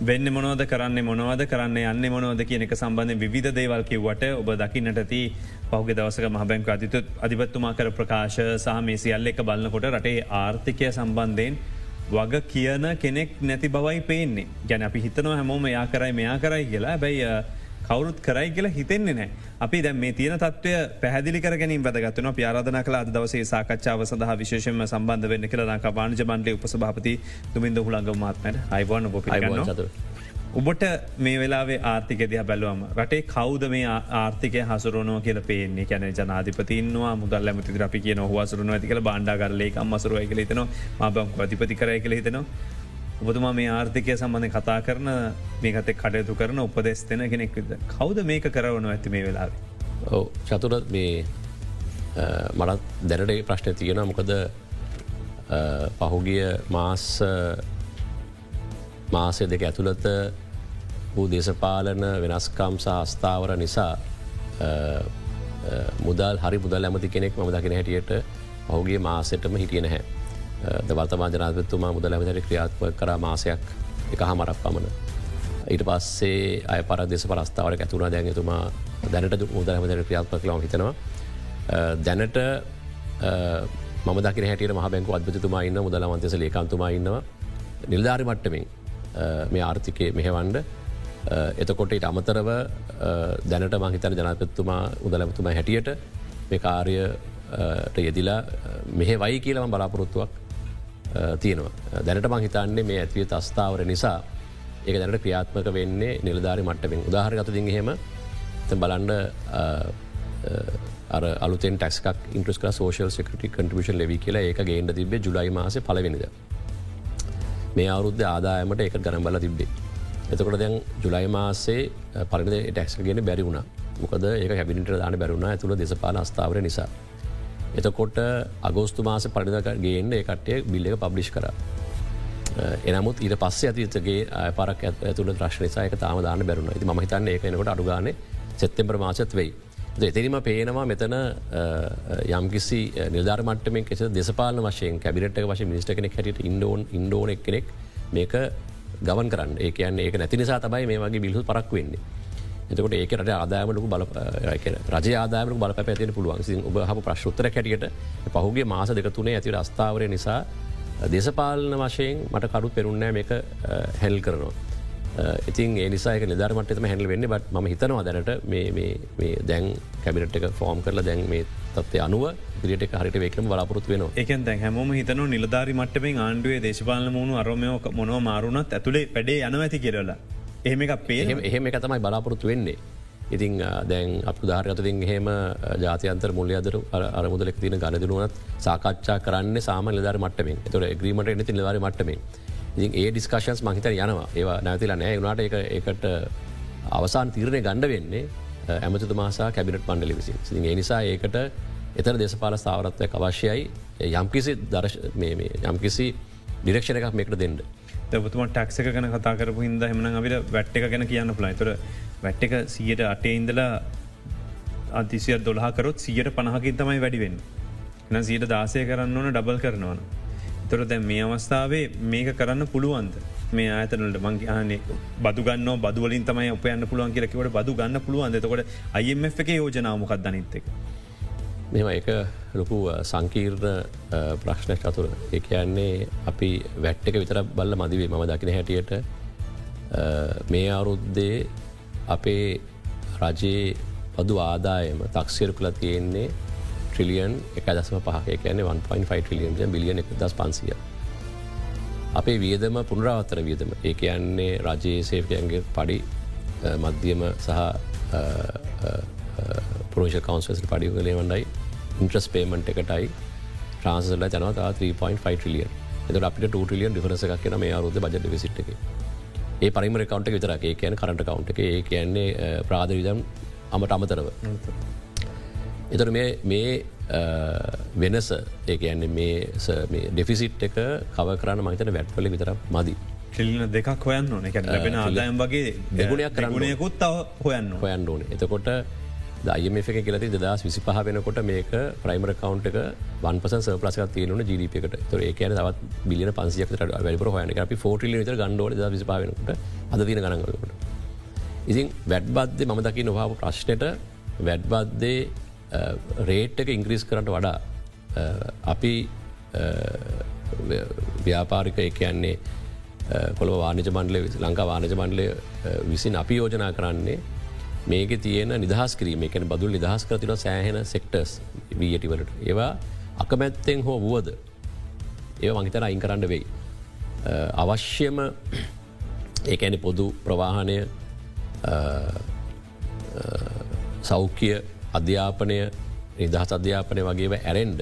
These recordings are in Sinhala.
වෙන්න මොනවද කරන්න මොනවද කරන්න යන්න මොනවද කියන එක සම්බන්ධ විධ දේවල් කිව්වට ඔබ දකින්නට ඇති පහුගේ දවසක මහබැංක අධිත අධිපත්තුමා කර ප්‍රකාශ සහ මේ සියල්ල එක බලන්නකොට රටේ ආර්ථිකය සම්බන්ධයෙන් වග කියන කෙනෙක් නැති බවයි පේන්නේ. ගැන අපි හිතනවා හැමෝම යා කරයි මෙයා කරයි කියලා. බැයි කවරුත් කරයි කියලා හිතෙන්නේ නෑ අපි දැ මේ තියන තත්වය පැහදිලි කරගැනින් වැදගත්වන පියාරධන කළ අද දවසේ සාකච්ඡාව සඳහා විශේෂම සම්බන්ධ වෙන්න කළ ලංක වාණජ මන්ඩලේ උපසභාපති තුමින්ද හුළඟ මාත්මට. අයිවාන ඔප ඔබට මේ වෙලාේ ආර්ථික දිහ බැලුවම රටේ කෞද මේ ආර්ථිකය හසුරුවනෝ කියල පේන්නේ? කැන ජනාධිපතින්වා මුදල් ඇමති අපි කියන හවාසරුන ඇතිකල බණ්ඩාගරලේ අම්මසරුවයි කල හිතන මබංක අධිපති කරය කළ හිතනවා ඔබතුමා මේ ආර්ථිකය සම්බඳධ කතා කරන මේකතෙක් කටයුතු කරන උපදෙස් දෙන කෙනෙක් විද කවද මේක කරවන ඇති මේ වෙලාව. ඔව චතුර මේ මටත් දැනට ප්‍රශ්න තියෙන මොකද පහුගිය මාස් මාසය දෙක ඇතුළත වූ දේශපාලන වෙනස්කම් සහ අස්ථාවර නිසා මුදල් හරි මුදල් ඇමති කෙනෙක් ම දකින හැටියට පහුගේ මාසෙටම හිටිය නැහැ. දවර්තමා ජනාතතුමා මුදල ඇමතට ක්‍රියාත්ව කර මාසයක් එක හමරක් පමණ. ඊට පස්සේ අය පර දෙස පරස්ථාවට ඇතුුණ දැන්තුමා දැනට මුදල ඇමතට ක්‍රියාත්ව කලාව හිතනවා. දැනට මම දකින හැටියට මහ බැංකු අධපතිතුමා ඉන්න මුදල මන්තෙස ලේකන්තුමා ඉන්නවා නිල්ධාරි මට්ටමින් මේ ආර්ථිකය මෙහෙවන්ඩ එතකොට ඉට අමතරව දැනට මහිතන ජනපත්තුමා උදලමතුම හැටියට මේ කාර්යට යෙදිලා මෙහෙ වයි කියලම බලාපොරොත්තුවක් තියෙනවා. දැනට මහිතන්නේ මේ ඇතිව තස්ථාවර නිසා ඒක දැනට ක්‍රියාත්මක වෙන්නේ නිලධාරි මට්ටමින් උදාහරගත දිහෙම බලන්ඩ අලුතෙන් ටක්ක් ඉන්ට්‍රස්ක සෝෂල් සෙකට කටිපිෂන් ලෙවි කියලා ඒක ගේන්ට තිබේ ජුලයි මාස පලවෙනිද. මේ අවුද්ධ ආදායමට එක ගනබල තිබ්බේ. එතකොට දැන් ජුලයි මාසේ පරිද ටක්ස් ගෙන බැරි වුණ මොකද ඒක හැබිනිට දාන බැරුණ ඇතුළ දෙසපාල ස්ථාවර නිසා. එතකොට අගෝස්තු මාස පරිදක ගේන්න එකටය බිල්ල එක පබ්ලිෂ් කර. එනමුත් ඊට පස්සේ ඇතිතගේ පරක් ඇතුළ ්‍රශ්නසායක තාම දාන බැරුණ ති මහිතන්න ඒකනකොට අඩුගාන සෙත්තෙම්බර මාසත් වෙයි. එතරිම පේනවා මෙතන යම්කිසි නිර්ධර්මටමෙන් කෙස දෙසපාල වශයෙන් කැබිනට වශය මිනිස්ට කෙනෙක් හැට ඉන්ඩෝන් ඉන්ඩෝන කෙනෙක් මේක ගවන් කරන්න ඒ කියන්නේ ඒක නැති නිසා තමයි මේ වගේ බිල්හු පරක් වෙන්නේ. එතකොට ඒක රට ආදායමලකු බල රජ ආදායමක බල පැතින පුළුවන්. සින් ඔබ හ ප්‍රශ්ුත්තර කැටියට පහුගේ මාස දෙක තුනේ ඇති රස්ථාවරය නිසා දේශපාලන වශයෙන් මට කරු පෙරුන්නෑ මේක හැල් කරනවා. ඉතින් ඒනිසාක නිදරමටම හැල් වෙන්න බට ම හිතනවා දැනට දැන් කැබිනට් එක ෆෝම් කරලා දැන් මේ තත්ව අනුව පිට හරිට වේකම බලාපොරත් වෙන එක දැ හැම හිතන නිලධරි මට්ටෙන් ආණ්ඩුවේ දේශපාල මුණු අරමයෝ මොනව මාරුණත් ඇතුළේ පැඩේ යන ඇති කියරලා එහෙම එකක් පේ එහෙම එක තමයි බලාපොරොත්තු වෙන්නේ. ඉතින් දැන් අප ධාරගතතින් එහෙම ජාතියන්තර මුල්ල අදර අරමුදලෙක් තින ගණදනුවනත් සාකච්ඡා කරන්න සාම නිදර මට්ටමින්. තොර ග්‍රීමට එනති නිවාර මට්ටමින්. ඉතින් ඒ ඩිස්කශන්ස් මහිතර යනවා. ඒවා නැතිලා නෑ වුණට එක එකට අවසාන් තීරණය ගණ්ඩ වෙන්නේ ඇමතු මාසා කැබිනට පණ්ඩලි විසි සිතින් ඒ නිසා ඒකට එතර දේශපාල ස්ථාවරත්වය අවශ්‍යයි. යම්කිසි දර්ශ යම්කිසි ඩිරක්ෂණ එකක් මේකට දෙන්න. දවතුම ටක්සක ගැන කතා කරපු හිද හමන අපිට වැට් එක ගැන කියන්න පුලයිතර වැට් එක සියට අටේ ඉඳලා අතිසිය දොල්හකරොත් සියට පණහකින් තමයි වැඩිවෙන්න. එන සියට දාසය කරන්න ඕන ඩබල් කරනවන. තොර දැන් මේ අවස්ථාවේ මේක කරන්න පුළුවන්ද මේ අතනට මංගේහනේ බදුගන්න බදුවලින් තමයි උපයන්න පුළුවන් කියරකිවට බදු ගන්න පුළුවන් එතකොට අයම එක යෝජනාවමකක් දනිත්තක. මෙම එක ලොකු සංකීර්ණ ප්‍රශ්න චතුර ඒ කියන්නේ අපි වැට්ටක විතර බල්ල මදිවේ මම දකින හැටියට මේ අවුරුද්දේ අපේ රජයේ පදු ආදායම තක්සිර කළ තියෙන්නේ ට්‍රිලියන් එක දසම පහ කියන 1.5 ට්‍රිලියන් බිලියන එක දස් පන්සිය. අපේ වියදම පුනරාවත්තර වියදම. ඒ කියන්නේ රජයේ සේවකයන්ගේ පඩි මධ්‍යම සහ පරෝෂ කවන්සල් පඩි කලේ වඩයි ඉන්ට්‍රස් පේමට එකටයි ට්‍රන්සල ජනතා 3.5 ට්‍රිලියන් එත අපිට ටලියන් ිරස එකක් කියන මේ අරුද බජට විසිට් එක. ඒ පරිමර කවන්ට විතරක්. ඒ කියන කරට කවන්ට එක. ඒ කියන්නේ ප්‍රාධවිදම් අමට අමතරව. එතර මේ වෙනස ඒයන්න මේ ඩෙෆිසිට් එක කව කරන්න මහිතන වැට්වල විතර මදි. ිල්න දෙකක් හොයන්න ඕන. එක ලැබෙන ආදායම් වගේ දෙගුණයක් කරන්නයකුත් හොයන්න හොයන්න ඕන. එතකොට දයම එක කියලති දස් විසි පහ වෙනකොට මේක ප්‍රයිමර කවන්් එක වන්පස සපලස තියන ජීපකට තොර ඒ කියන තවත් බිලියන පන්සියක් වැඩිපර හයන අපි ෆෝටල් ත ගණ්ඩෝල විසිපාවෙනකට අද දින ගණන්ගලකට. ඉතින් වැඩ්බද්දේ මම දකි නොවාපු ප්‍රශ්නයට වැඩ්බද්දේ රේට් එක ඉංග්‍රීස් කරට වඩා uh, අපි uh, ව්‍යාපාරික එකයන්නේ කොළ uh, වානජ මණ්ඩල ලංකා වානජ මණ්ඩලය විසින් අපි යෝජනා කරන්නේ මේක තියෙන නිදහස් කිරීම එකන බදුල් නිදහස් කරතින සෑහෙන සෙක්ටර්ස් වීයටිවලට ඒවා අකමැත්තෙන් හෝ වුවද ඒ මහිතර අයින් කරන්න වෙයි. අවශ්‍යම ඒඇනි පොදු ප්‍රවාහනය සෞඛ්‍ය අධ්‍යාපනය නිදහස් අධ්‍යාපනය වගේව ඇරෙන්ඩ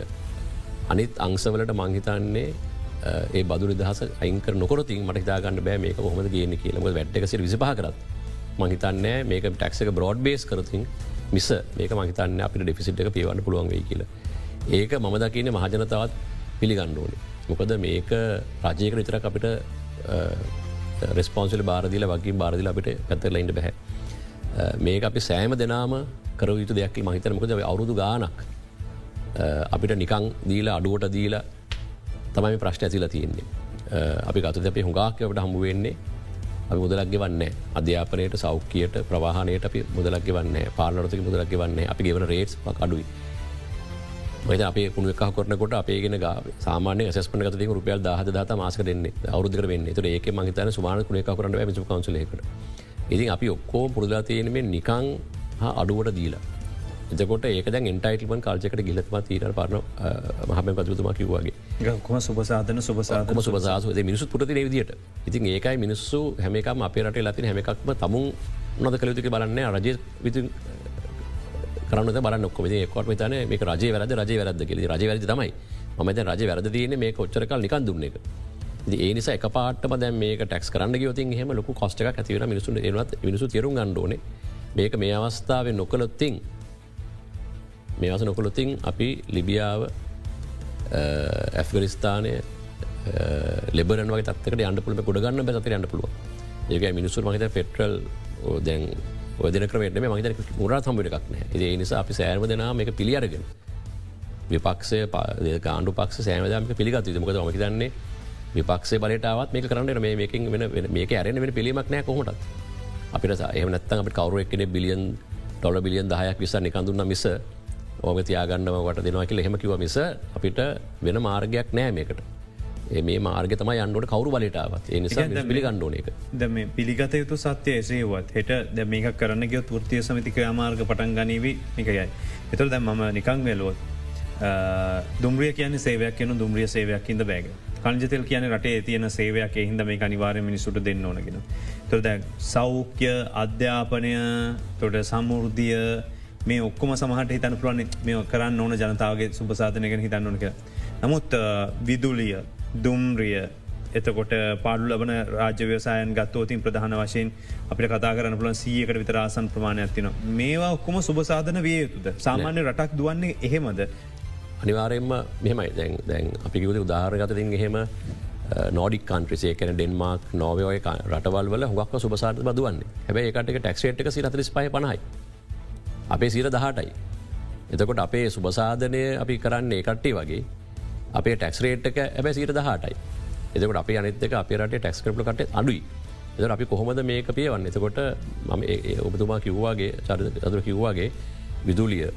අනිත් අංසවලට මංහිතන්නේ ඒ බදු නිදහස අයික නොකරති මට හිතාගන්න බෑ මේක හොමද කියන කියලම වැට්ටකසි විසිපහ කරත්. මහිතන්නෑ මේක ටක්ක බ්‍රෝඩ් බේස් කරතින් මිස මේක මහිතන්න අපිට ඩෙෆිසිට් එක පිවන්න පුළුවන් වෙයි කියල. ඒක මම දකින්න මහජනතාවත් පිළිගණ්ඩෝනි මොකද මේක රජයක විතර අපිට රෙස්පොන්සිල බාරදිල වගේ බාරදිල අපිට පැත්තරලයින්ට බැහැ. මේක අපි සෑම දෙනාම කරයුතු දෙයක් මහිතර මොකද අවුරුදු ගානක් අපිට නිකං දීලා අඩුවට දීලා තමයි ප්‍රශ්න ඇතිලා තියෙන්නේ. අපි ගත අපේ හුඟාක්කට හමුවෙන්නේ අපි මුදලක්ගේ වන්න අධ්‍යාපනයට සෞඛ්‍යයට ප්‍රවාහනයට අපි මුදලක්ගේ වන්න පාලනරතක මුදලක්ගේ වන්න අපි ගෙවන රේට් අඩුයි. මත අප පුුණ එක කරනකොට අපේගෙන සාමාන සස්පන ගත රුපියල් දහද දත මාසක දෙන්නේ. අවුදර වෙන්න. තුර ඒක මහිතන සුමාන කුණ එක කරන මිච කවන්සලේකට ඉතින් අපි ඔක්කෝ පුරදලා තියෙනෙම නිකං හා අඩුවට දීලා. එතකොට ඒක ඉන්ටයිටල්මන් කාල්චකට ගිලත්ම තීර පරන මහම පතුතුම කිව්වාගේ කොම සුපසාධන සුපසාධම සුපසාස මිනිසු පුරති විදිට ඉතින් ඒකයි මිනිස්සු හැමකම අපේ රට ලතින හැමකක්ම තමුන් නොද කළයුතුක බලන්න රජ විති කරන බල නොක්කොම කොට තන මේ රජ වැරද රජ වැරද කෙ රජ වැරදි තමයි. මත රජ වැරද තියන මේ කොච්චරකල් නිකන් දුන්න එක. ඒ නිසා එක පාටම දැ මේ ටක්ස් කරන්න ගයොතින් හෙම ලොකු කොස්ටක ඇතිවන මිනිසු මිනිසු තෙරු ගණ්ඩෝන මේක මේ අවස්ථාවෙන් නොකළොත්තිං මේ අස නොකොළොතින් අපි ලිබියාව ඇෆගනිස්ථානය ලෙබරන් වගේ තත්කට අන්ඩ පුළ ගොඩගන්න බැතර අන්න පුළුව ඒක මිනිසු මහිත පෙට්‍රල් දැන් ඔදන ක්‍රමට මහිත මුරා සම්බට එකක්න ඒ නිසා අපි සෑර්ම දෙනා මේක පිළියරගෙන විපක්ෂය කාණ්ඩු පක්ෂ සෑමදමක පිළිගත් මොකද මහිතන්නේ විපක්ෂේ බලටාවත් මේ කරන්න මේ මේකින් වෙන මේක අරන වෙන පිළිමක් නෑ කොහොටත් අපිට එහමනත්තන් අපට කවරුව එක්කෙන බිලියන් ඩොල බිලියන් දහයක් විස නිකඳුන්න මිස ඕම තියාගන්නම වට දෙනවා කියල හෙම කිව මිස අපිට වෙන මාර්ගයක් නෑ මේකට මේ මාර්ග තම අන්ඩුවට කවරු බලටාවත් ඒ නිසා පිළි ගණ්ඩෝන එක ද මේ පිළිගත යුතු සත්‍යය එසේවත් හෙට ද මේක කරන්න ගයොත් ෘතිය සමතික මාර්ග පටන් ගනීවී එකයයි. එතුර දැ මම නිකං වෙලුවොත් දුම්රිය කියන සේවයක් කියන දුම්රිය සේවයක් ඉද බෑග කංජතෙල් කියන රටේ තියෙන සේවයක් එහින්ද මේ අනිවාරය මිනිසුට දෙන්න ඕනගෙන. තොර දැ සෞඛ්‍ය අධ්‍යාපනය තොට සමුෘද්ධිය මේ ඔක්කොම සමහට හිතන පුරුවන් මේ කරන්න ඕන ජනතාවගේ සුපසාධනයගෙන හිතන්න ඕනක. නමුත් විදුලිය දුම්රිය එතකොට පාඩු ලබන රාජ්‍යවසායන් ගත්තෝතින් ප්‍රධාන වශයෙන් අපිට කතා කරන පුලන් සියකට විතරාසන් ප්‍රමාණයක් තින මේවා ඔක්කොම සුබසාධන විය යුතුද? සාමාන්‍ය රටක් දුවන්නේ එහෙමද? අනිවාරයෙන්ම මෙමයි දැන් දැන් අපි කිවද උදාහරගතතින් එහෙම නෝඩික් කන්ට්‍රසේ කන ඩෙන්මාක් නෝවය රටවල් වල හොක් සුබසාට බදුවන්නේ. හැබයි ඒකට ටක්ෂේට් එක සිරතරිස් පය පනයි අපේ සීර දහටයි. එතකොට අපේ සුබසාධනය අපි කරන්නේ කට්ටේ වගේ. අපේ ටැක්ස්රේට් එක ඇබැ සීර දහටයි. එතකට අප අනිතක අප රට ටැක්ස් කරපල කට අඩුයි. එද අපි කොහොමද මේක පියවන්න? එතකොට මම ඔබතුමා කිව්වාගේ චරිතර කිව්වාගේ විදුලිය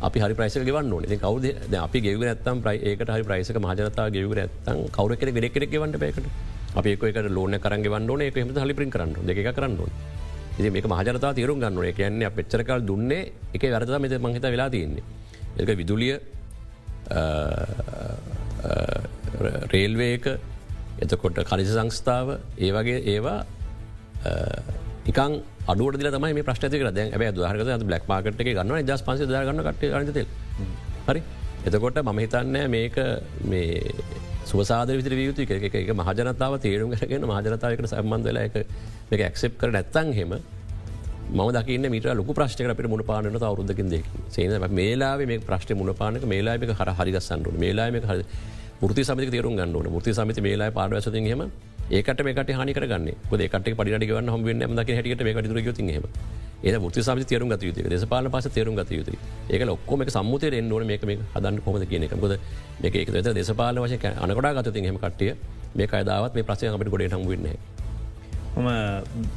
අපි හරි ප්‍රයිස ගවන්න ඕන. කවද අපි ගෙව ඇත්තම් ප්‍රයි ඒකට හරි ප්‍රයිසක මහජනතා ගෙවර ඇත්තන් කවර කෙ ගෙඩෙක් ගෙවන්න පේකට අපේක ලෝන කරන්න වන්න එක හම හලි පින් කරන්න දෙක කරන්න ඕන. ඉති මේක මහජනතා තේරුම් ගන්නුවේ කියන්නේ පෙච්චරකල් දුන්නේ එක වැරද මෙත මහිත වෙලා තියන්නේ. එක විදුලිය රේල්වේක එතකොට කලිසි සංස්ථාව ඒ වගේ ඒවා නිකන් අඩුව දිල තම මේ ප්‍රශ්තික ද ඇ දහරක බ්ලක් මාකට එක ගන්න දස් පන්ස දරගන්න කට ගතෙල් හරි? එතකොට මම හිතන්න මේක මේ සුවසාද විතර වියුතු එක එක මහජනතාව තේරුම් කරගෙන මහජනතාවකට සම්බන්ධල එක එක ඇක්සෙප් කර නැත්තන් හෙම ම දකින්න මට ලොක ප්‍රශ්ක අපට මුණ පානට අවරුදකින් දෙක සේන මේලාවේ මේ ප්‍රශ්ට මුණ පානක මේලාම හර හරිගස්සන්නට මේලාම හරි ෘති සමති තේරු ගන්නඩන ෘති සමති මේලා පාඩවසති හෙම ඒකට මේකට හනි කරගන්න. ොදකට පඩි ගන්න හම න්න ද හට මේ ට යුති හෙම ඒ ෘති සමති තේරු ගත යුතු දෙසපාල පස තේරු ගත යුතු ඒක ඔක්කොම සම්මුතය එන්නවන මේක මේ හදන්න කොමද කියන එකකොද මේක එක දෙසපාල වශය අනකොඩා ගත හෙම කටිය මේ අදාවත් මේ ප්‍රසය අපට ගොඩ හම් වන්නේ මම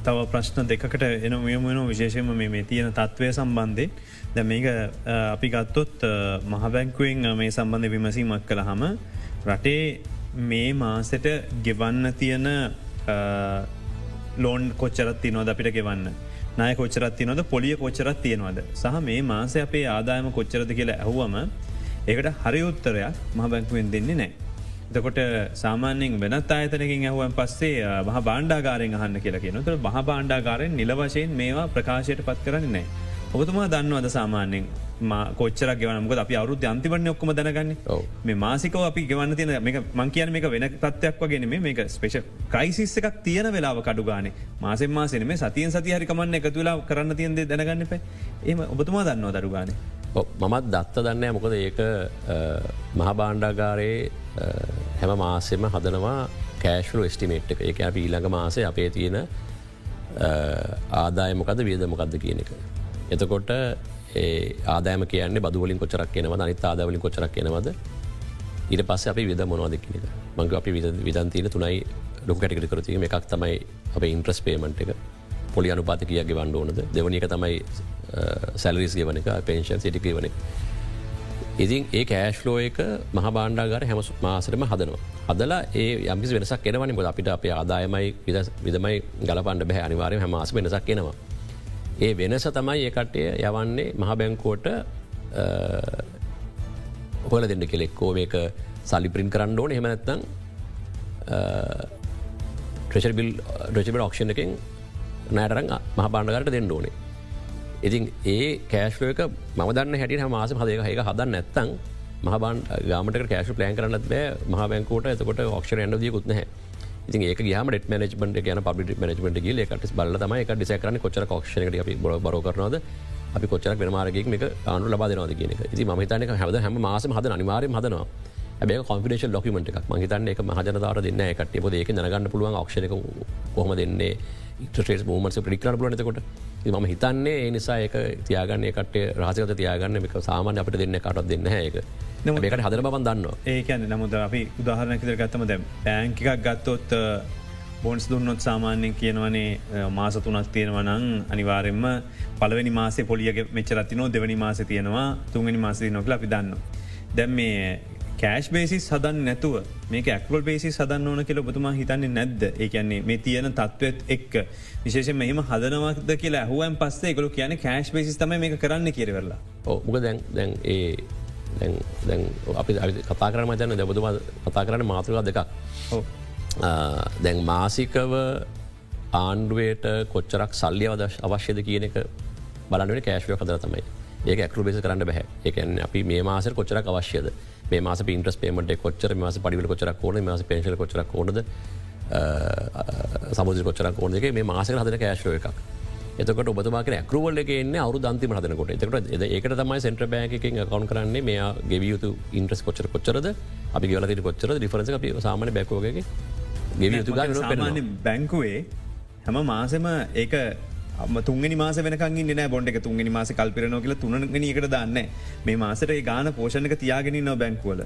තව ප්‍රශ්න දෙකට එන යමුන විශේෂම මේ තියෙන තත්ත්වය සම්බන්ධය ද මේක අපි ගත්තොත් මහබැංකුවෙන් මේ සම්බන්ධ විමසීමක් කළ හම රටේ මේ මාසට ගෙවන්න තියෙන ලෝන් කොච්චරත් තිනොද අපිට ගෙවන්න? නය කොච්චරත් තිනොද පොලිය කොච්චරත් තියෙනවද? සහ මේ මාස අපේ ආදායම කොච්චරද කියලා ඇහුවම ඒකට හරි උත්තරයක් මහ බැංකුවෙන් දෙන්නේ නෑ. එතකොට සාමාන්‍යෙන් වෙනත් අයතනකින් ඇහුවන් පස්සේ මහ බාණ්ඩාගාරෙන් අහන්න කියලා කියන තුළ මහ බාණ්ඩාගාරයෙන් නිල වශයෙන් මේවා ප්‍රකාශයට පත් කරන්නේ. ඔබතුමා දන්නවද සාමාන්‍යෙන් කොච්චර ගවනක අපි අවුත් අන්තිවන්න ඔක්කම දැනගන්න. මේ මාසිකව අපි ගවන්න තියන මං කියන මේ වෙන තත්වයක් වගෙන මේක ස්පේෂ ක්‍රයිසිස් එකක් තියෙන වෙලාව කඩුගාන මාසෙන් මාසන මේ සතියෙන් සති හරිකමන්න එකතු වෙලා කරන්න තියන්ද දැනගන්න පේ ඒම ඔබතුමා දන්නවා දරුගාන මමත් දත්ත දන්න මොකද ඒක මහබාණ්ඩාගාරයේ හැම මාසෙම හදනවා කෑශලු ස්ටිමේට් එක. එක අප ඊළඟ මාසේ අපේ තියෙන ආදාය මොකද වියද මොකක්ද කියන එක. එතකොට ආදෑම කියන්නේ බදුවලින් කොචරක් කියනව අනිත් ආදවලින් කොචරක් කියනවද ඊට පස්ස අපි විද මොනවාදක්න එක. මංග අපි විදන්තින තුනයි ඩොකටකට කරතිීම එකක් තමයි අප ඉන්ට්‍රස් පේමට් එක. පොලි අනුපාත කියගේ වන්න ඕනද? දෙවනි එක තමයි සැලරිස් ගෙවන එක පේෂන් සිටිකේ වන ඉතින් ඒ කෑශ්ලෝ එක මහ බාණ්ඩාගර හැම මාසරම හදනවා. අදලා ඒ යම්කිසි වෙනසක් කෙනවනි බොද අපිට අප ආදායමයි විදමයි ගලපන්ඩ බැහ අනිවාරය හමස් වෙනසක් කෙනවා. ඒ වෙනස තමයි ඒකටය යවන්නේ මහ බැංකෝට හොල දෙන්න කෙලෙක්කෝ මේක සල්ලි ප්‍රින් කරන්න ඕන. හෙමනැත්තං ට්‍රෙෂබිල් ඩ්‍රචබල් ඔක්ෂණ එකින් නෑටරං මහ බාණ්ඩගරට දෙන්න ඕනේ. ඉතින් ඒ කෑශ්ලක ම දන්න හැට මාස හදක හක හදන්න නැත්තං මහබන් ගාමට කෑශ ප්ලෑන් කරන්නත් බෑ. මහ බැංකෝට එතකොට ඔක්ෂණ ඇන්ඩ ියකුත්නහ ඉති ඒක ගහම ට මනජමට ගන පබි මනජමට ගල එකට බල තම එක ඩිසකරන කොචර ක්ෂණට අපි බො බර කරනවද අපි කොච්චරක් වෙනමාරගෙක් මේක අනු ලබා දෙනවද කියන එක. ඉති මහිතනක හැද හැම මාසම හද අනිවාරය හදනවා. ඇබේ කොන්ෆිඩේශල් ලොකමට එකක්. මහිතන්න එක මහජනතාර දෙන්න එකට ොද ඒක නගන්න පුළුවන් ක්ෂණක කොහම දෙන්නේ. ට්‍රේස් මෝමට පිිකර ලනතකොට ම හිතන්නේ ඒ නිසා ඒක තියාගන්න එකට රාසකත තියාගන්න. එක සාමාන්‍ය අපට දෙන්න කටත් දෙන්න ඒක. මේකට හදර බවන් දන්න ඒකන නමුද අපි උදාහරණකිතර ගත්තම දැ බෑංකිකක් ගත්තොත් බොන්ස් දුන්නොත් සාමාන්‍යෙන් කියනවනේ මාස තුනක් තියෙනවනං අනිවාරෙන්ම පලවනි මාසේ පොලියගේ මෙචරත්තිනෝ දෙවනි මාස තියෙනවා තුන්ගනි මාසී නොකල අපි දන්න. දැම් මේ කෑශ් බේසිස් සදන් නැතුව මේක ඇක්වල් බේසි සදන්න ඕන කියල බතුමා හිතන්නේ නැද්ද? ඒකන්නේ මේ තියෙන තත්ත්වත් එක් විශේෂ මෙහම හදනවක්ද කියලා ඇහුවන් පස්සේ එකකු කියන කෑශ් බේසිස් තම මේ කරන්න කියරවෙරලා ඕක දැන් දැන් ඒ දැන් අපි කතා කරන මතන දැබතුම කතා කරන්න මාතෘකා දෙකක්. දැන් මාසිකව ආණ්ඩුවයට කොච්චරක් සල්ලි අවදශ අවශ්‍යද කියන එක බලන්ට කෑශ්ව කදර තමයි. ඒක ඇකරු බෙස කරන්න බැහ එකන අපි මේ මාසර කොච්චරක් අවශ්‍යද? මේ මාස පින්ට්‍රස් පේමට කොච්චර මාස පඩිවල කොච්චරක් ඕන මාස පේශල කොච්චරක් ඕනද සමුදි කොච්චරක් ඕනක මේ මාසක හදන කෑශ්ව එකක්. එතකට ඔබතුමාක ඇකරුවල් එක එන්න අවු දන්තිම හදනකොට. එතකට ඒකට තමයි සෙන්ට්‍ර බෑකින් කවුන් කරන්නේ මේ ගෙවියුතු ඉන්ට්‍රස් කොච්චර කොච්චරද අපි ගලට කොච්චර ඩිෆරස අපි සාමන බැකෝගේ ගෙවියුතු බැංකුවේ හැම මාසම ඒක තුන්ගනි මාස වෙනකින් න. බොඩ එක තුන්ගනි මාස කල්පිරනෝ කියල තුනගනකට දන්න මේ මාසට ගාන පෝෂණක තියාගෙන න බැංකුවල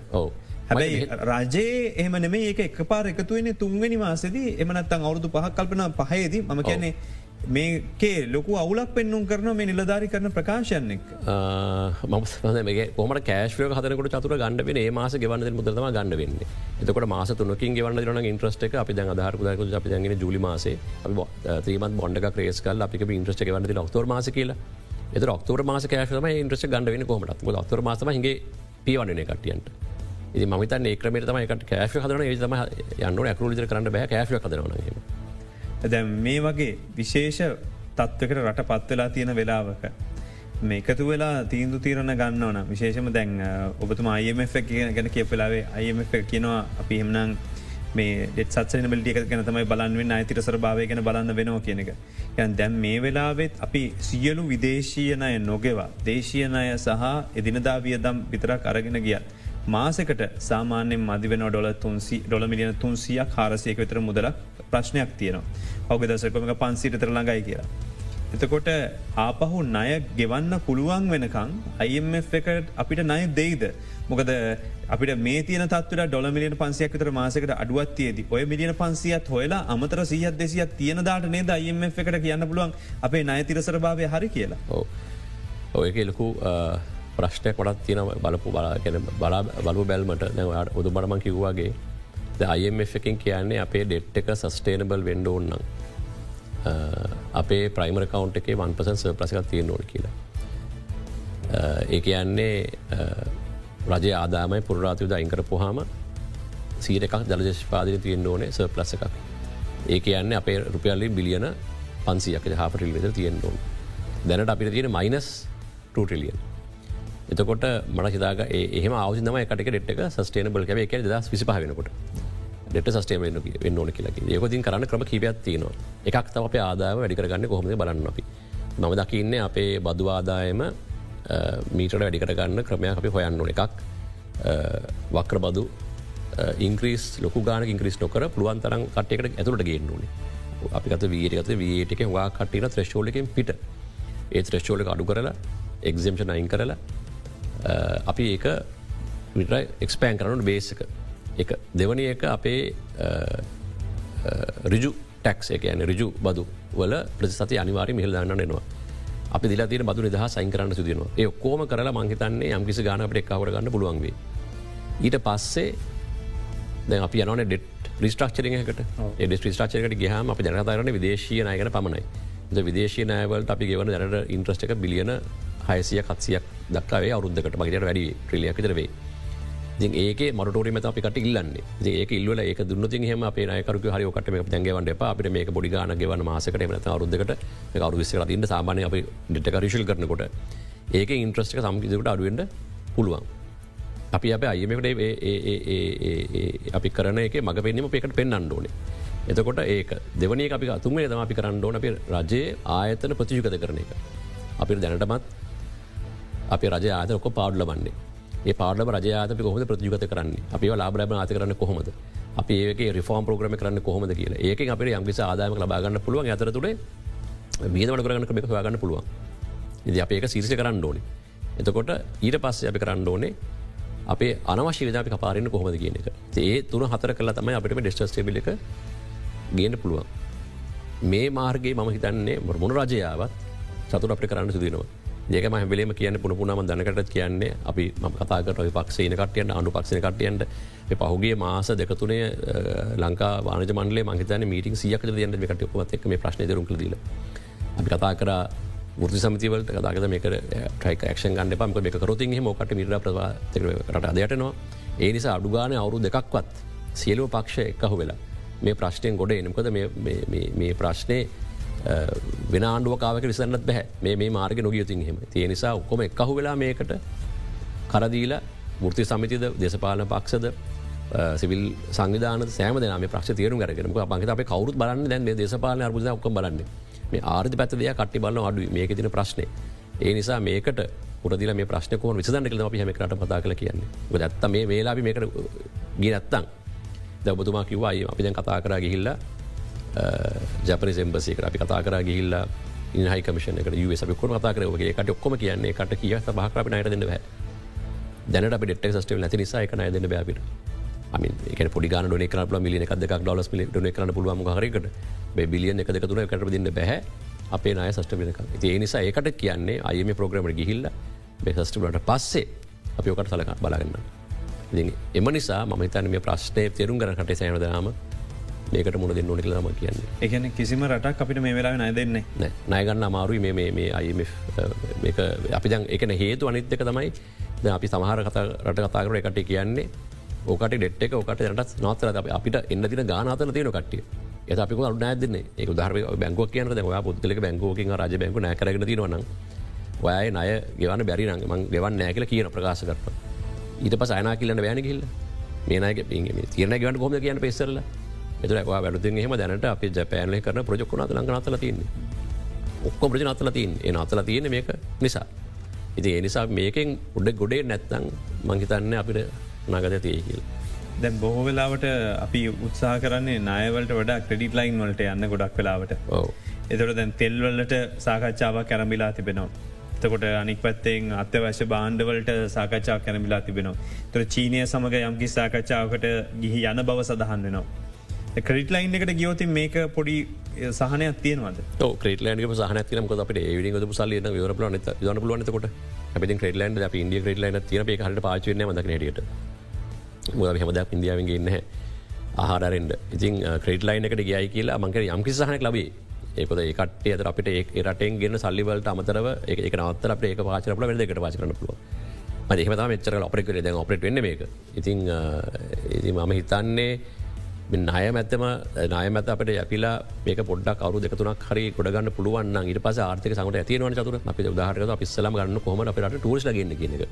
හැබැයි රජයේ එහම නෙේ ඒක එක පාර එකතුවන්නේ තුන්ගනි මාසදී. එමනත්තන් අවුදු පහක් කල්පන පහයේදී මම කියන්නේ මේකේ ලොකු අවුලක් පෙන්නුම් කරන මේ නිලධාරි කරන ප්‍රකාශයන්නෙක් මගේ පොම කෑශ්ව හතනකට චතුර ගණඩ ඒ මාස ගවන්න මුදම ගණඩ වෙන්න. එතකට මාස තුනකින් ගවන්න රන ඉන්ට්‍රස්ට එක අපි දැන් අධහරකුදක අපි දැගෙන ජුලි මාසේ. ත්‍රීමත් බොඩ ක්‍රේස්කල් අපි ඉන්ට්‍රස්ට ගවන්න ඔක්තර මාස කියලා. එත ඔක්තර මාස කෑශම ඉන්ට්‍රස් ගණඩ වෙන කොමට ඔක්තර මාසම හිගේ පියවන්නේ කටියන්ට ඉති මත ඒක්‍රමේ තම එකට කෑශ හදන ඒතම යන්න ඇකරුලිතර කරන්න බෑ. කෑශ කදරනගේ දැ මේ වගේ විශේෂ තත්වකට රට පත්වෙලා තියෙන වෙලාවක. මේකතු වෙලා තීන්දු තීරණ ගන්න ඕන විශේෂම දැන් ඔබතුම IMF ගැන කියපලාවේ IMF කියනවා අපි එමනං මේ සත්සන බිටිය ගැන තමයි බලන්වෙන් අයිතිර සර භාවය ගැන බලන්න වෙනවා කියන එක. යන් දැම් මේ වෙලාවෙත් අපි සියලු විදේශීයනය නොගෙවා දේශීයනය සහ එදිනදා වියදම් විතරක් අරගෙන ගියත්. මාසකට සාමාන්‍යෙන් මදිවෙන ඩොල තුන්සි ඩොල මිලියන තුන්සියක් හාරසයක විතර මුදලක් ප්‍රශ්නයක් තියනවා. ඔග දසකමක පන්සිට තර ළඟයි කියලා. එතකොට ආපහු ණය ගෙවන්න පුළුවන් වෙනකං IMF එක අපිට නය දෙයිද. මොකද අපිට මේ තියන තත්වට ඩොල මිලියන පන්සියක් විතර මාසකට අඩුවත්තියේද ඔය මිලියන පන්සියත් හොයලා අමතර සීහත් දෙසියක් තියෙන දාට නේද IMF එකට කියන්න පුළුවන් අපේ නය තිරසර භාවය හරි කියලා. ඔයක ලොකු ප්‍රශ්ටය කොටත් තියෙන බලපු බලාගෙන බලා බලු බැල්මට නැවට උදු බරමන් කිව්වාගේ IMF එකින් කියන්නේ අපේ ඩෙට් එක සස්ටේනබල් වෙන්ඩ ඕන්නම් අපේ ප්‍රයිමර කවන්් එකේ වන්පසන් සර්ප්‍රසිකක් තියෙන් ඕල් කියලා. ඒ කියන්නේ රජය ආදාමයි පුරාතියද අයිංකර පොහාම සීර එකක් ජලජෂපාදන තියෙන් ඕනේ සර්පලස එකක්. ඒ කියන්න අපේ රුපියල්ලි බිලියන පන්සියක් හපටිල් වෙද තියෙන් ඕන්. දැනට අපිට තියෙන මයිනස් ටලියන්. එතකොට මට හිතාග එහම අවසිදම එකට ෙට් එක සස්ටේනබල් කැව එක දස් විසිපහ වෙනකොට. ඩෙට සස්ටේම වෙන්න ඕන කියලකි ඒකොතින් කරන්න ක්‍රම කිපයක් තියනවා. එකක් තම අප ආදාව වැඩිකරගන්න කොහොම බලන්න අපි. මම දකින්න අපේ බදු ආදායම මීට වැඩිකරගන්න ක්‍රමයක් අපි හොයන්න ඕන. එකක් වක්‍ර බදු ඉංක්‍රීස් ලොකු ගාන ඉංක්‍රිස් නොකර පුළුවන් තරම් කට්යකට ඇතුළට ගේන්නුනේ අපිකත වීරගත වේටක වා කට්ටින ත්‍රශ්ෝලකින් පිට. ඒ ත්‍රශ්ෝලක අඩු කරලා එක්සම්ෂන් අයින් කරලා අපි ඒක විට එක්ස්පෑන් කරනට බේසක එක. දෙවනි එක අපේ රිජු ටක්ස් එක ඇන රිජු බදු වල ප්‍රතිසති අනිවාරය මිහිල් දන්න එනවා. අපි දිලා තින බදු නිදහ සයින් කරන්න සිදනවා ඒ කෝම කරලා මංහිතන්නේ යම්කිසි ගානට එක්කාවට ගන්න පුළුවන්ගේ ඊට පස්සේ දැ අපි යන ඩෙට් රිස්ට්‍රක්ෂරකට ඩ රිස්ට්‍රක්ෂරකට ගහම අප ජනතාරන විදේශය නයගෙන පමණයි. ද විදේශය නෑවලට අපි ගෙවන දැනට ඉන්ට්‍රස්ට එක බිලියන හයසිය කත්සියක් දක්කාවේ අවරුද්ධකට මගේට වැඩි ට්‍රිලියක් විතරවේ ඒක මටෝර මත අපිකට ඉල්ලන්නේ. ඒක ඉල්ල ඒක දුන්නති හෙම අපේ නයකරු හරි කට මේ දැන්ගවන්ට එප. අපිට මේක බොඩිගාන ගෙවන මාසකට මත අරුද්ධකට කරු විස්සර ඉන්න සාමානය අපි ඩිට කරිශල් කරනකොට ඒක ඉන්ට්‍රස්ටක සම්කිසිකට අඩුවෙන්ට පුළුවන්. අපි අප අයමකට අපි කරන එක මඟ පෙන්ීම පෙකට පෙන් අන්ඩෝනේ එතකොට ඒක දෙවනේ අපි තුන්ේ තම අපි කරන්න ඕන. අපේ රජයේ ආයතන ප්‍රතිශිකත කරන එක. අපි දැනටමත් අපි රජ ආතක පාඩ්ල වන්නේ ඒ පාඩම රජයාතක කොහොද ප්‍රතිගත කරන්නේ? අපි ලාබරම ආත කරන්න කොහොමද? අපි ඒක රිෆෝම් ප්‍රග්‍රම කරන්න කොහොමද කියලා. ඒක අපේ යම්කිසි ආදායම ලබාගන්න පුළුවන්. අතරතුරේ බීදමට කරන්න ක්‍රමක හොයාගන්න පුළුවන්. ඉදි අප ඒක සිරිසි කරන්න ඕනේ. එතකොට ඊට පස්සේ අපි කරන්න ඕනේ අපේ අනවශ්‍ය විදාපි කපාරන්න කොහොමද කියන එක. ඒ තුන හතර කලා තමයි අපිට ඩෙස්ටස් ටබිල එක ගේන්න පුළුවන්. මේ මාර්ගේ මම හිතන්නේ මොන රජයාවත් සතුර අපට කරන්න සිදුවනවා ඒක මහබලේම කියන්න පුුණපුුණම දනකට කියන්නේ. අපි ම කතාකට පක්ෂේන කටියන්න අනු පක්ෂණ කටියන්ට පහුගේ මාස දෙකතුනේ ලංකා වානජ මන්ලේ මහිතන මීටින් සියක දයන්න කට පත් එක් මේ ප්‍රශ්න දරුම් දීල. අපි කතා කර ෘති සමතිවලට කතාගත මේක ට්‍රයික ක්ෂන් ගන්න පම මේ කරොතින් මෝකට මිර රට අදයටනවා ඒ නිසා අඩුගාන අවුරු දෙකක්වත් සියලුව පක්ෂ එක්කහු වෙලා මේ ප්‍රශ්නයෙන් ගොඩ එනකද මේ ප්‍රශ්නය වෙන ආණ්ඩුවකාවක විසන්නත් බැහැ. මේ මාර්ග නොගියතින් හෙම තිය නිසා ඔක්කොම එක්කහු වෙලා මේකට කරදීල මුෘති සමිතිද දේශපාලන පක්ෂද සිවිල් සංවිධාන සෑම දනම ප්‍රක්ෂ තේරු කරගෙන. පංක අප කවරුත් බලන්න දැන් දේශපාලන අර්බුද ඔක්ක බලන්න. මේ ආර්ධ පැත දෙය කට්ටි බලන්න අඩු මේක තින ප්‍රශ්නය ඒ නිසා මේකට පුරදිල මේ ප්‍රශ්නකෝ විසඳන්න කළ අපි හමකට පතා කල කියන්නේ. ඇත්ත මේ වේලාි මේකට ගී නැත්තං දැබතුමා කිව්වායි අපි දැන් කතා කරා ගිහිල්ලා Uh, ජපන සෙම්බසේක අපි කතා කර ගිල්ල ඉහයි කමිෂන ස කො කතා කරගේ කට ඔක්කොම කියන්නේ කට කිය බහකරප නයට දෙන්න බෑ. දැනට අප ඩෙක් ස්ටේ නැති නිසා එක නය දෙන්න බෑපිට එක පොඩි ගන න කර මිලිය එකක් දෙක් ඩොලස් මිලි න කරන පුළුවන් හරකට බිලියන එක දෙක තුන කට දෙන්න බැහ අපේ නය සට වෙනක ඒ නිසා ඒකට කියන්නේ අයම ප්‍රෝග්‍රමට ගිහිල්ල බෙසස්ටලට පස්සේ අපි ඕකට සලක බලාගන්න එම නිසා මම තන මේ ප්‍රශ්නය තෙරුම් කරකට සෑන මේකට මුණ දෙන්න ඕනෙ ලම කියන්නේ. එකන කිසිම රටක් අපිට මේ වෙලා නය දෙන්නේ නයගන්න අමාරුයි මේ මේ අයිම අපි දන් එකන හේතු අනිත්්‍යක තමයි අපි සමහර කතා රට කතාකර එකට කියන්නේ ඕකට ඩෙට් එක ඕකට යනට නොතර අපිට එන්න තින ගානතන තියෙන අපික අරුණ ඇදන්නේ ඒක දර බැංගුව කියන ඔයා පුද්ලක බැංගෝකින් රජ බැංගු නෑකරගෙන තිනවන ඔයයි නය ගෙවන්න බැරි නගම ගෙවන් නෑ කියල කියන ප්‍රකාශ කරප ඊට පස අයනා කියලන්න බෑන කිල්ල මේනක තියන ගවන්න කොම කියන පෙසරලා එතුරවා වැඩති හෙම දැනට අපි ජපෑනය කරන ප්‍රජොක්ුණ ලඟ අතල තින්නේ ඔක්කො ප්‍රජ අතල තින් ඒ අතල තියෙන මේක නිසා. ඉති ඒ නිසා මේකෙන් උඩ ගොඩේ නැත්තං මංහිතන්න අපිට නගද තිය කියල්. දැන් බොහෝ වෙලාවට අපි උත්සා කරන්නේ නායවලට වඩා ක්‍රඩිට ලයින් වලට යන්න ගොඩක් වෙලාවට. එතොට දැන් තෙල්වලට සාකච්ඡාව කැරමිලා තිබෙනවා. එතකොට අනික් පත්තෙන් අත්‍යවශ්‍ය බාණ්ඩවලට සාකච්ඡා කැනමිලා තිබෙනවා. තොර චීනය සමඟ යම්කි සාකච්ඡාවකට ගිහි යන බව සඳහන් වෙනවා. ක්‍රඩිට ලයින් එකට ගියෝතින් මේක පොඩි සහනයක් තියෙනවද? ක්‍රේටලන්ඩ සහන තිනක අපට ඒවිඩි ගොතු සල්ලන වර නත දන පුලුවනතකොට අපති ක්‍රේටලන්ඩ අප ඉන්ඩිය ක්‍රේටලන තින පේ හට පාචන මදක නටියට මුද හමදක් ඉන්දියාවගේ ඉන්න ආහාරෙන්ඩ ඉතින් ක්‍රේට ලයින් එකට ගියයි කියලා මංකර යම්කි සහනක් ලබේ ඒකද ඒකට අද අපට ඒ රටෙන් ගෙන සල්ලිවලට අමතරව එක නවත්තර අප ඒක පාචරපල වෙද එකට පාචරන පුළුව මදහම මෙචර ඔපරෙක් ද ඔපරට වෙන්න මේක. ඉතින් ඉති මම හිතන්නේ නය මැත්තම නය මත අපට යපිලා මේක පොඩක් අවු දෙකතුනක් හරි ගොඩගන්න පුළුවන් ඉට පස ආර්ථක සමට ඇතිවන චතුර. අපි උදාහරක පිස්සලම ගන්න කොම අපට ටස් ලගන්න කියනක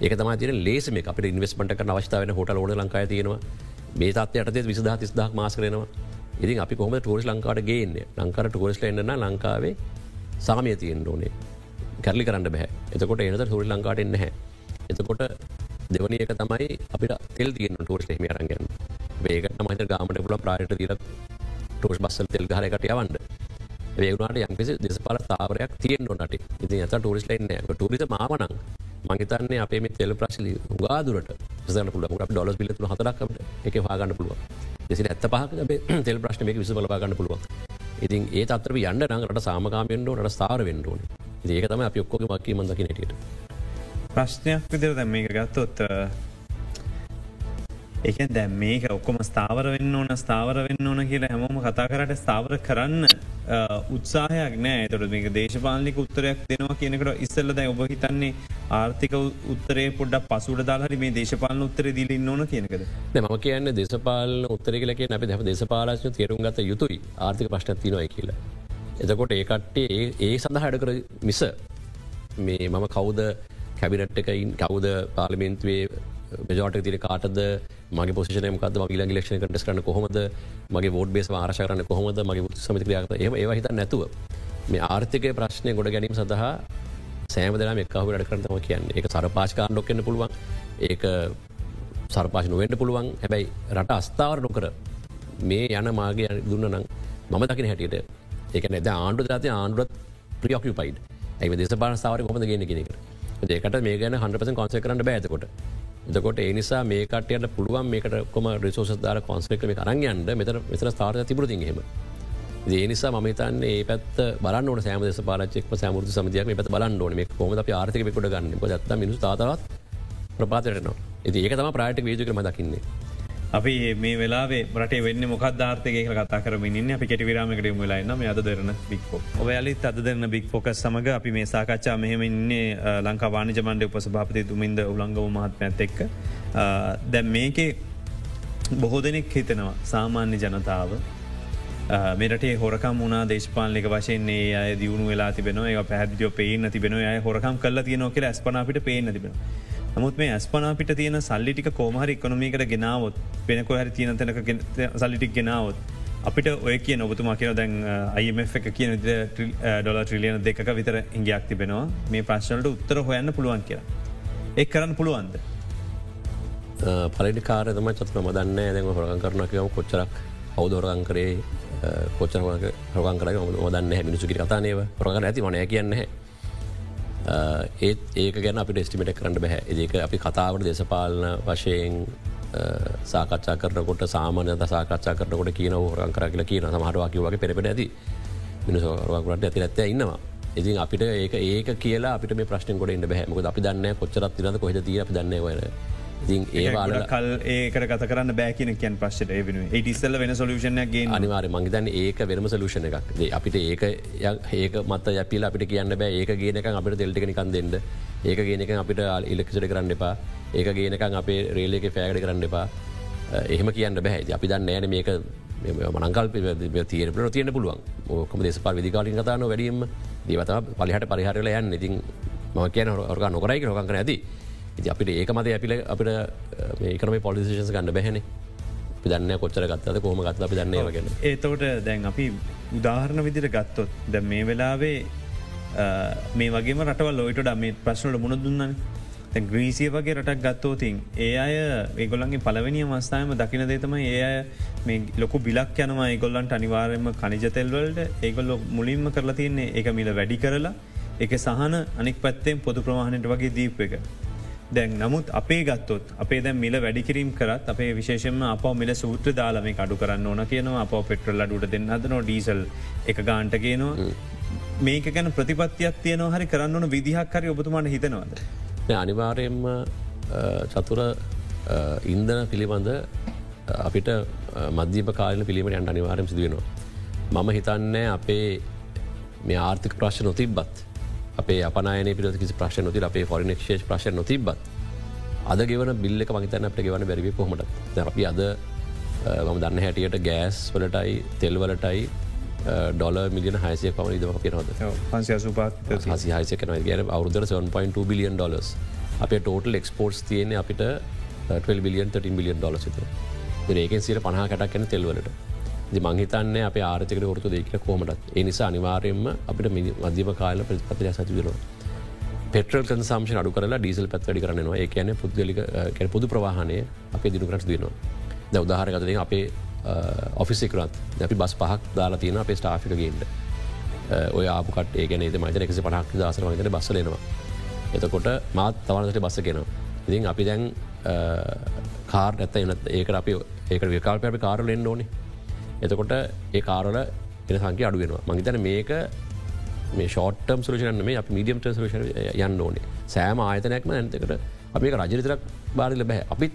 ඒක තම තින ලේස මේ අපට ඉන්වස්මට අවස්ථාවන හොට ෝඩ ලංකාය තියෙනවා. මේ තත්වයට විසදහ තිස්දක් මාස කරනවා. ඉතින් අපි කොහම ටෝස් ලංකාට ගේන්නේ? ලංකාර ටෝස්ල එන්න ලංකාවේ සාමය තියෙන් ඕනේ. කැරලි කරන්න බැහ එතකොට එනත හොරි ලංකාට එන්න හැ එතකොට දෙවනි එක තමයි අපිට තෙල් තියන ටෝස් හෙම අරගන්න වේකට මත ගාමට පුල ප්‍රායට තිර ටෝස් බස්සල් තෙල් හරකට යවන්ඩ වේගුණට යම්කිසි දෙසපල තාවරයක් තියෙන් නොට. ඉති ඇත ටරිස් ලයින්න ටරිස මාවනං මහිතන්නේ අපේ මේ තෙල් ප්‍රශ්ලි ගාදුරට සන පුල ඩොල පිලතු හතරක්කට එක හාගන්න පුළුව දෙසි ඇත්ත පහක තෙල් ප්‍රශ්නමක විස බලපාගන්න පුළුවන්. ඉතින් ඒ අතර යන්න නඟට සාමකාමෙන්ඩෝ නට ස්ථාර වෙන්ඩෝන ඒක තම අපි ඔක්කොක මක්කී මදකි නටියට ප්‍රශ්නයක් විදිර දැම් මේක ගත්තොත් එක දැම් මේක ඔක්කොම ස්ථාවර වෙන්න ඕන ස්ථාවර වෙන්න ඕන කියලා හැමෝම කතා කරට ස්ථාවර කරන්න උත්සාහයක් නෑ. තොට මේක දේශපාලික උත්තරයක් දෙනවා කියනකට ඉස්සල්ල දැ ඔබ හිතන්නේ ආර්ථික උත්තරේ පොඩ පසුට දාහරි මේ දේශපාලන උත්තර දිලින් ඕන කියනකද ම කියන්න දේශපාල උත්තරකලක නැ දැ දේශපාලශන තේරුම් ගත යුතුයි. ආර්ථික පශ්නතිනොයි කියලා. එතකොට ඒකට්ටේ ඒ සඳහාඩ කර මිස මේ මම කවුද කැබිනට් එකයින් කවුද පාලිමෙන්තුවේ මෙජෝට තිර කාටද? මගේ පොසිෂනයමකද මගේ ලක්ෂණ කටස් කරන කොහොමද? මගේ වෝඩ් බේස් ආශ කරන කොහොමද? මගේ සමිතික්‍රයාත ඒ ඒ හිත නැතුව මේ ආර්ථිකය ප්‍රශ්නය ගොඩ ගැනීම සඳහා සෑමදලා එක්කහු වැඩ කරනතම කියන්න. එක සරපාශකාර ඩොක්කන්න පුළුවන්. ඒක සර්පාශ නොවෙන්ට පුළුවන්. හැබැයි රට අස්ථාවර නොකර මේ යන මාගේ දුන්න නම් මම දකින හැටියට ඒක නැද ආණ්ඩු ජාති ආණ්ඩුවත් ප්‍රියෝකපයිඩ් ඇයි දෙස පාස්ථාවර කොමද ගෙන කෙනෙක ඒකට මේ ගැන හන්පස කොන්ස කරන්න බෑතකොට එතකොට ඒ නිසා මේකටයට පුළුවන් මේකට කොම රිසෝස දාර කොන්ස්ලෙක් මේ කරන්නයන්ට මෙතර මෙතර ස්ථාර තිබරතිහෙම ඒ නිසා මතන්න ඒ පැත් බලන්න සෑම දෙස පාරච්චෙක් සෑමුෘ සමතියක් පැත් බලන්න ඕන. මේ කොම අප ආර්ථක කොට ගන්න? ත් මිනිස් තාවත් ප්‍රපාතරනවා ඒ ඒක තම ප්‍රයිට් වේජකම දකින්නේ. අපි මේ වෙලා රට වෙන්න මොක් ධාර්තක කතා කරමින් අපි කෙට විරාමකට මුලයින්න මේ අද දෙරන බික්ෝ ඔබයාලිත් අද දෙරන බික් ෆොකස් සමඟ අපි මේ සාකච්ඡා මෙහෙමන්නේ ලංකා වානිජමන්ඩ උපසභාපති තුමින්ද උළංගව මහත්මඇත් එක්ක. දැම් මේකේ බොහෝ දෙනෙක් හිතනවා සාමාන්‍ය ජනතාව. මෙට හොරකම් වුණා දේශපාලික වශයන්නේ අය දියුණු වෙලා තිබෙන ඒ පැදිියෝ පේන තිබෙන අය හොරකම් කල්ල තියනො කියල ස්පනාපිට පේන තිබෙන. නමුත් මේ ඇස්පනා පිට තියෙන සල්ලිටික කෝමහරි එකොනොමිකට ගෙනාවත් වෙනකො හරි තියෙන තැනක සල්ලිටික් ගෙනාවත්. අපිට ඔය කිය නොබතුමා කියන දැන් අයිF එක කියන ඩොල ට්‍රිලියන දෙක විතර ඉංගයක් තිබෙනවා මේ ප්‍රශ්නලට උත්තර හොයන්න පුළුවන් කියලා. එක් කරන්න පුළුවන්ද. පලඩි කාරතම චත්න මදන්න දැම හොරගන් කරන කියම කොච්චරක් හවදෝරගන් කරේ කොච්චර හොගන් කර මදන්න මිනිසුකි කතානයව ප්‍රගන්න ඇති මනය කියන්නේ ඒත් ඒක ගැන අපි ඩෙස්ටිමට කරන්න බැහැ ඒක අපි කතාවට දෙසපාලන වශයෙන් සාකච්ඡා කරනකොට සාමානය සාකච්ඡා කරනකොට කියන හෝරන් කර කියලා කියන සමහටවාකි වගේ පෙරපෙන ඇති. මිනිසෝරකට ඇති ඇත්ත ඉන්නවා? ඉතින් අපිට ඒක ඒක කියලා අපිට මේ ප්‍රශ්න කොට ඉන්න බැහමක අපි දන්න කොච්චරත් තිරද කොහෙද තිය අපි දන්න වන ඉතින් ඒවාල කල් ඒකට ගත කරන්න බෑකින කියන් පශ්ට ඒවෙන ඉස්සල්ල වෙන සොලූෂණයගේ අනිවාර මංගතන්න ඒක වෙනම සලූෂණ එකක්. අපිට ඒක ඒක මත යපිල අපිට කියන්න බෑ. ඒක ගේනක අපිට තෙල්ටිකනිකන් දෙන්න. ඒක ගේනක අපිට ඉලෙක්ෂට කරන්න එපා. ඒක ගේනකන් අපේ රේලක ෆෑගඩ කරන්න එපා. එහෙම කියන්න බැහැ අපි දන්න ෑන මේක මනංකල් පට තියන පුළුවන්. ඕකම දෙසපා විදිකාලින් කතාන වැඩීම දීවත පලිහට පරිහරල යන්න. ඉතින් ම කියන හොරග නොකරයි හොකර ඇති ඉති අපිට ඒක මත අපිල අපිට මේකරම පොලිසිෂන්ස් ගන්න බැහැන. පිදන්න කොච්චර ගත්තද කොහම ගත්ත අපි දන්නේ වගෙන ඒතවට දැන් අපි උදාහරණ විදිර ගත්තොත් ද මේ වෙලාවේ මේ වගේ රටවල් ලොයිට මේ ප්‍රශ්නට මුණ දුන්නන. ග්‍රීසිය වගේ රටක් ගත්තෝතින් ඒ අය ඒගොල්ලන්ගේ පලවෙනි මස්ථායම දකින දේතම ඒ අය මේ ලොකු බිලක් යනවා ඒගොල්ලන්ට අනිවාරයම කනිජතෙල්වලට ඒගොල්ලො මුලින්ම කරලා තියන්නේ ඒ මිල වැඩි කරලා එක සහන අනික් පැත්තෙන් පොදු ප්‍රවාහණයට වගේ දීප එක. දැන් නමුත් අපේ ගත්තොත් අපේ දැ මිල වැඩිකිරීම් කරත් අපේ විශේෂම අප මිල සූත්‍ර දාලම අඩු කරන්න ඕන කියනවා අප පෙට්‍රල් අඩුට දෙන්න හදනවා ඩීසල් එක ගාන්ට කියනවා මේක ගැන ප්‍රතිපත්තියක් තියන හරි කරන්න ඕන විදිහක් හරි ඔබතුමාට හිතනවද. අනිවාරයෙන්ම චතුර ඉන්දන පිළිබඳ අපිට මධ්‍යප කාලන පිළිමට අන්ට අනිවාරයම සිදුවෙනවා. මම හිතන්නේ අපේ මේ ආර්ථික ප්‍රශ්න නොතිබත් අපේ අපනයන පිට කිසි ප්‍රශ්න නොති අපේ ොරින ක්ෂේෂ ප්‍රශන නොතිබත් අද ගෙවන බිල්ල මහිතන අපට ගෙවන බැරිවි කොමට අපි අද මම දන්න හැටියට ගෑස් වලටයි තෙල්වලටයි ඩොල මිලියන හයිසය පම ඉදම පිනොද පන්සිය සුපාත් හසි හයිස කන ගැන අවුදර 7.2 බිලියන් ඩොලස් අප ටෝටල් එක්ස්පෝර්ට්ස් තියන අපිට 12 බිලියන් 13 බිලියන් ඩොල සිත ඒකෙන් සිට පහ කටක් කන තෙල්වලට මංහිතන්න අප ආරතික ොරතු දෙක කෝමටත් ඒ නිසා අනිවාරයෙන්ම අපිට මධ්‍යම කාල ප්‍රතිපතිය සතිවෙනවා. පෙටල් කන්සම්ෂ අඩු කරලා ඩීසල් පැත්වැඩි කරනවා ඒ කියන පුද්ගලික පුදු ප්‍රවාහනය අපේ දිනුකරට දනවා. ද උදාහරගතය අපේ ඔෆිසිකරත් අපි බස් පහක් දාලා තියෙන අපේ ස්ටාෆික ගේන්ට ඔය ආපුකට ඒගන ේ මත එකසි පහක් දසර වගට බස්සලෙනවා. එතකොට මාත් තවනට බස්ස කෙනවා. ඉතින් අපි දැන් කාර් ඇත්ත එන ඒක අපි ඒක විකාල්ප අපි කාරලෙන්න්න ඕනේ එතකොට ඒ කාරල එන සංකය අඩුවෙනවා මහිතන මේක මේ ෂෝටම් සුරෂන මේ අප මීඩියම් සුෂ යන්න ඕනේ. සෑම ආයතනයක්ම ඇතකට අපේ රජරිතරක් බාරිල බැහ අපිත්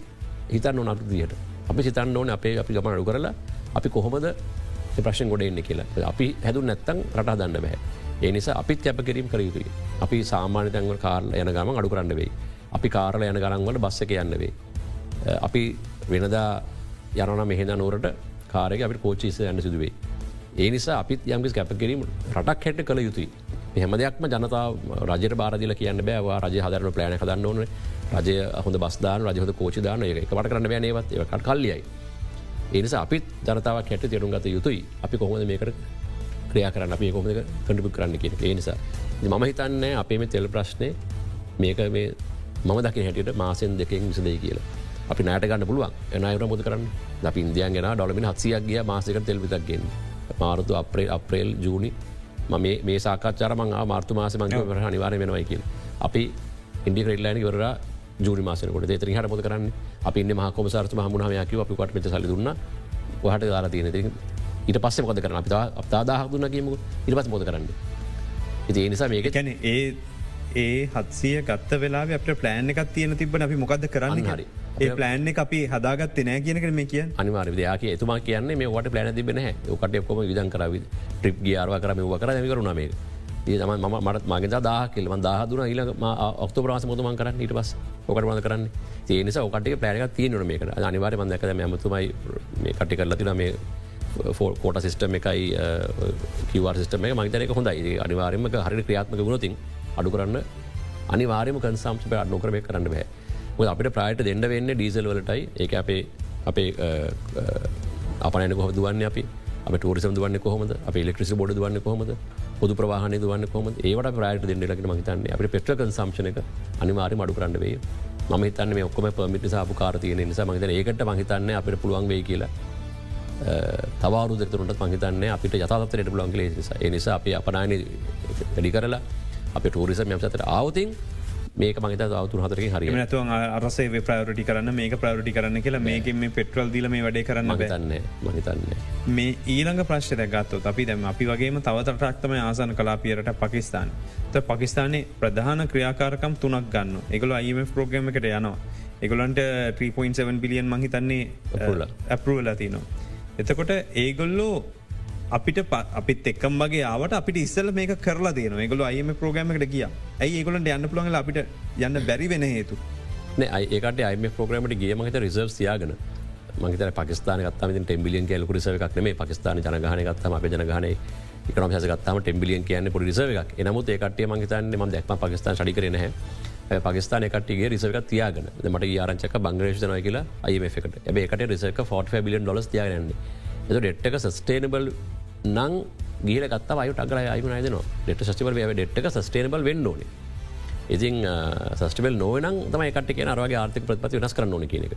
හිතන්න ඕනක් දියට අපි සිතන්න ඕන අපේ අපි ගමන අඩු කරලා අපි කොහොමද ප්‍රශ්න ගොඩ එන්න කියලා. අපි හැදු නැත්තං රටා දන්න බැහැ ඒ නිසා අපිත් යැප කිරීම කර යුතුයි. අපි සාමාන්‍ය තැන්වල් කාරල යන ගම අඩු කරන්න වෙයි. අපි කාරල යන ගරන්වල බස්සක යන්න වේ අපි වෙනදා යනන මෙහෙද නෝරට කාරය අපට කෝචිස යන්න සිදුවේ. ඒ නිසා අපිත් යම්කිස් කැපකිරීම රටක් හැට කළ යුතුයි. හැම දෙයක්ම ජනතාව රජ බාරදිල කියන්න බෑවා රජ හදරන ප්ලෑන හදන්න ඕන රජය හොඳ බස්දාන රජහද කෝචිදාන එක වට කරන්න බෑනේවත් ඒකට කල්ලියයි. ඒනිසා අපිත් ජනතාවක් හැට තේරුම් ගත යුතුයි අපි කොහොද මේකට ක්‍රියා කරන්න අපේ කොහොද කඩපු කරන්න කිය ඒ නිසා. මම හිතන්නේ අපේ මේ තෙල් ප්‍රශ්නය මේක මේ මම දකි හැටියට මාසෙන් දෙකින් විසදයි කියලා. අපි නෑට ගන්න පුළුවන්. එනයට මුද කරන්න? ද ඉන්දයන් ගෙන ඩොලමින් හත්සියක් ගිය මාසක තෙල් විතක්ගෙන් මාරුතු අප්‍රේ අප්‍රේල් ජූනි. ම මේ සාකච්චරම මාර්තු මාස මංගව වර අනිවාර වෙනවයි කියල. අපි ඉන්ඩිකරටලයින වර ජූනි මාසනකොට තෙරි හට පොද කරන්න? අපි ඉන්න මහකොම සාර්ත හමුණහමයකව අපි කට මෙත සල දුන්න. හට දාලා තියෙන ඊට පස්සේ මොද කරන අපිතා අපතාදාහක් දුන්න කියමු ඉට පස් මොද කරන්න? ඉති නිසා මේක කැන ඒ ඒ හත්සිය ගත්ත වෙලා අප ප්ලෑන් එකක් තියෙන තිබන අපි මොකද කරන්න හරි. ඒ ප්ලෑන් අපි හදාගත් නෑ කියනක මේ කිය අනිවාර දයාක එතුමා කියන්නේ මේ වට ප්ලන තිබෙන කට එක්කොම විදන් කරව ට්‍රිප් ගියාරව කරම ව කර කරුණේ ඒ තම ම මට මගේ දා කෙල්ම දාහදුන ඊල ඔක්ත ප්‍රවාස මුතුමන් කරන්න ඊට පස් ඕකටමද කරන්න? ඒනිස ඕකට පලෑක තියනට මේක අනිවාර මන්දකද ඇමතුමයි මේ කටි කරලා තින මේ කෝට සිිස්ටම එකයි කිවර් සිිටම මහිතරක හොඳයි. අනිවාරමක හරි ක්‍රියාත්මක ගුණතින් අඩු කරන්න. අනිවාරම කන්සම්ප අඩුකරමය කරන්න බෑ. අපිට ප්‍රයිට දෙන්න වෙන්න ඩීසල් වලටයි. ඒ අපේ අපේ අපනන කොහ දුවන්න අපි? අප ටරිසම් දුවන්න කොහොමද? අප ලෙක්ට්‍රසි බොඩ දුවන්න කොහොමද? පොදු ප්‍රවාහන දුවන්න කොම ඒවට ප්‍රයිට දෙන්න ලක මහිතන්න අප පෙට්‍ර කන්සම්ශනක අනිවාරි මඩු කරන්න වේ ම තන්න මේ ඔක්කොම පමිට සාපු කාරතිය නිසා මහිත ඒකට මහිතන්න අපට පුළුවන් වේ කියලා. තවරු දෙතුරට මහිතන්න අපිට යතතරට පුලන්ගේ නිසා එනිසා අප අපනායන වැඩි කරලා අප ටූරිසම් යම්සතට ආවතින් මේක මගත අවතුර හතරකින් හරි නතු අරසේ ප්‍රයෝටි කරන්න මේක ප්‍රයෝටි කරන්න කියලා මේක මේ පෙට්‍රල් දීල මේ වැඩේ කරන්න තන්න මහිතන්න මේ ඊළඟ ප්‍රශ්ත ගත්තු අපි දැම අපි වගේම තවතරටක්තම ආසන කලාපියරට පකිස්ාන ත පකිස්ානයේ ප්‍රධාන ක්‍රියාකාරකම් තුනක් ගන්න එකගොල අයිම ප්‍රෝග්‍රම එකට යනවා. එගොලන්ට 3.7 බිලියන් මහිතන්නේ ඇපරුවලා තිනවා. එතකොට ඒගොල්ලෝ අපිට අපිත් එක්කම් වගේ ආවට අපිට ඉස්සල මේක කරලා දයන ගොල අයම ප්‍රෝග්‍රමට කිය ඇයි ඒගොලට යන්න පුළන්ගල අපිට යන්න බැරි වෙන හේතු? ඒකට අයිම ප්‍රෝග්‍රමට ගේමට රිසර්් යාගන මගත පකිස්ාන ගත්තම ටෙම්බිලියන් කියල රිසකක් මේ පකිස්ාන ජනගහන ගත්තම අප ජනගහන එකනම් සකත්තම ටෙම්බිලියන් කියන්න පො රිසව එකක්. එනමුත් ඒකට මගතන්න ම දැක්ම පකිස්ාන ඩි කරන පකිස්ාන කටගේ රිසක තියාගන. මට ආරංචක බංග්‍රේෂනය කියලා අයම එකට. ඒකට රිසක ෆෝට බිලියන් ොස් තියාගන්නේ එතු ඩෙට්ක සස්ටේනබල් නං ගීල ගත් අයුට අගර අයුන න ෙට ශිවල ව ඩෙට්ක ස්ටේනබල් වෙන්න ඕන. ඉතින් සස්ටබල් නොවන තම කට නරගේ ආර්ථක ප්‍රපති වෙනස් කරන්න ඕන කියනක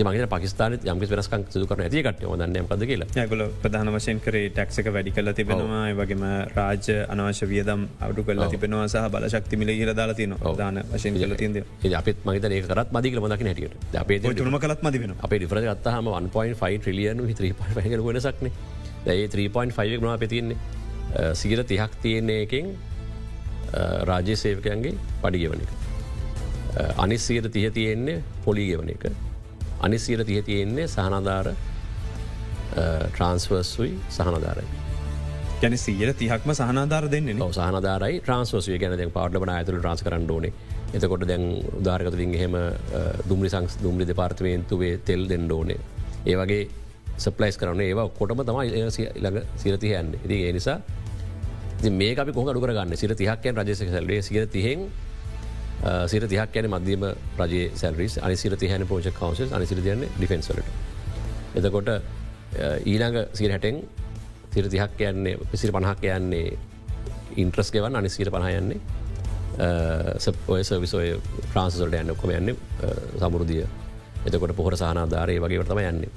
මගේ පකිස්ාන යම වෙනස්කන් සිදු කරන ඇතිකට දන්න පද කියලා. ඇගොල ප්‍රධාන වශයෙන් කරේ ටක්ක වැඩි කල තිබෙනවා. වගේම රාජ්‍ය අනවශ්‍ය වියදම් අවු කල තිබෙනවා සහ බල ශක්තිමිල හිර දාලා තින දාන වශයෙන් කල තිද අපත් මගත ඒ කරත් මදිකල මදක හැටියට. අපේ තුනම කලත් මදිවෙන අපේ ඩිපර ගත්තහම 1.5 ට්‍රිලියන 3 වෙනසක්නේ දැයි 3.5 නවා පෙතින්නේ සිගර තිහක් තියන්නේ එකින් රාජ්‍ය සේවකයන්ගේ පඩිගවන එක. අනිස්සීර තිය තියෙන්නේ පොලිගෙවන එක. අනිසියට තිය තියෙන්නේ සහනධාර ට්‍රන්ස්වර්ස්වයි සහනධාරයි. ගැන සීර තිහක්ම සහනාධාර දෙන්නේ සහනධාරයි ට්‍රන්ස්වර්සිය ගැන දැ පාට්ලබන ඇතුළ ට්‍රන්ස් කරන්න ඕනේ. එතකොට දැන් උදාරකතුලින් එහෙම දුම්රි සංස් දුම්රි දෙපාර්තමේන්තුවේ තෙල් දෙන්න ඕනේ. ඒ වගේ සපලයිස් කරන ඒවා කොටම තමයි ළඟ සිරතිය යන්න. ඉති ඒ නිසා මේ අපි කොහ අඩු කරගන්න? සිර තිහක්කයන් රජසක සැල්ලේ සිර තිහෙන් සිර තිහක් යන මධ්‍යම රජ සැල්රිස් අනිසිර තියන පෝච කවස අනිසිර තියන්න ඩිෆෙන්ස්වලට. එතකොට ඊළඟ සිර හැටෙන් සිර තිහක් යන්නේ පිසිර පණහක් යන්නේ ඉන්ට්‍රස් ගෙවන් අනිසිර පණහයන්නේ ඔය සවිසෝය ප්‍රාන්සල්ට යන්න. ඔක්කොම යන්න සමුරුදිය එතකොට පොහර සහනාධාරය වගේ වර්තම යන්නේ.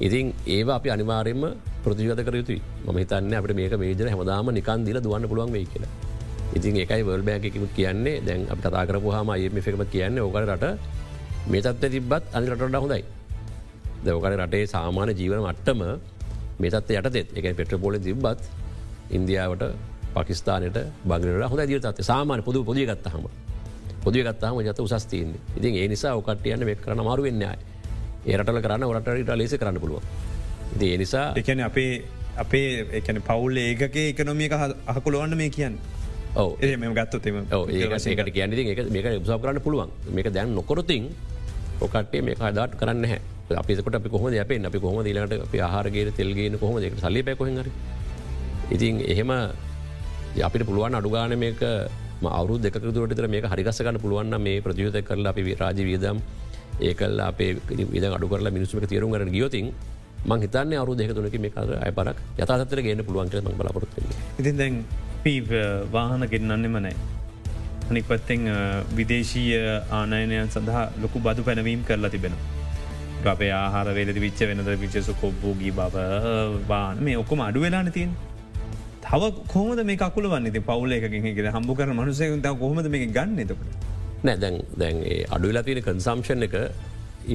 ඉතින් ඒ අපි අනිවාරෙන්ම ප්‍රතිවත කර යුතුයි. ම හිතන්න අපට මේක මේජර හැමදාම නිකන් දිල දුවන්න පුළුවන් වෙයි කියලා. ඉතින් එකයි වල් බෑකිකුත් කියන්නේ. දැන් අප කතා කරපු හම අයම එකම කියන්න ඕකට රට මේ තත්ව තිබත් අනි රටට හොඳයි. දවකට රටේ සාමාන ජීවන මට්ටම මේ තත්ත යටතෙත්. එක පෙට්‍රපෝල තිබ්බත් ඉන්දියාවට පකිස්ානයට බගරට හොඳ දිර තත්ත සාමාන පුද පොදිය ගත්තහම පොදිය ගත්තහම ජත උසස්තියන්නේ ඉතින් ඒ නිසා ඔකටයන්න වෙක් කරන මාරු වෙන්නයි ඒරටල කරන්න ඔරටට ලෙස කරන්න පුළුව ඒ නිසා එකන අපේ අපේ එකන පවුල් ඒකගේ එකනොමික අහකුළුවන්න මේ කියන්න. ඒ මෙම ගත්තතම ඒකට කියන්න එක මේක උසාව කරන්න පුළුවන්. මේක දැන් නොකොරතින් ඔකටේ මේ හදාට කරන්න හැ අපිකට අපි කොහොම අපේ අපි කොහොම දීලට අප ආහරගේ තෙල්ගෙන කොහොම දෙක සල්ලි පැකොහර ඉතින් එහෙම අපිට පුළුවන් අඩුගාන මේක අවරු දෙක දුරට මේ හරිගස්සගන්න පුළුවන්න මේ ප්‍රතියුත කරලා අපි රාජ වියදම් ඒකල් අපේ විද අඩු කරලා මිනිසුම තේරුම් කරන ගියෝතින් මං හිතන්න අවරු දෙක තුනක මේ කර අයපරක් යතතර ගන්න පුළුවන් කර ම බලාපොරත් ඉතින් දැන් අපි වාහන ගෙන්න්නන්නෙම නෑ. අනික් පත්තෙන් විදේශීය ආනයනයන් සඳහා ලොකු බදු පැනවීම් කරලා තිබෙන. අපේ ආහාර වේද විච්ච වෙනද විචසු කොබ්බූගී බව බාන මේ ඔක්කොම අඩු වෙලාන තියෙන්. තව කොහමද මේ කකුල වන්නේ පවුල එකකින්ගෙන හම්බු කර මනුසය ත කොහොමද මේ ගන්න එතකට. නෑ දැන් දැන් අඩුවෙලා තියෙන කන්සම්ෂන් එක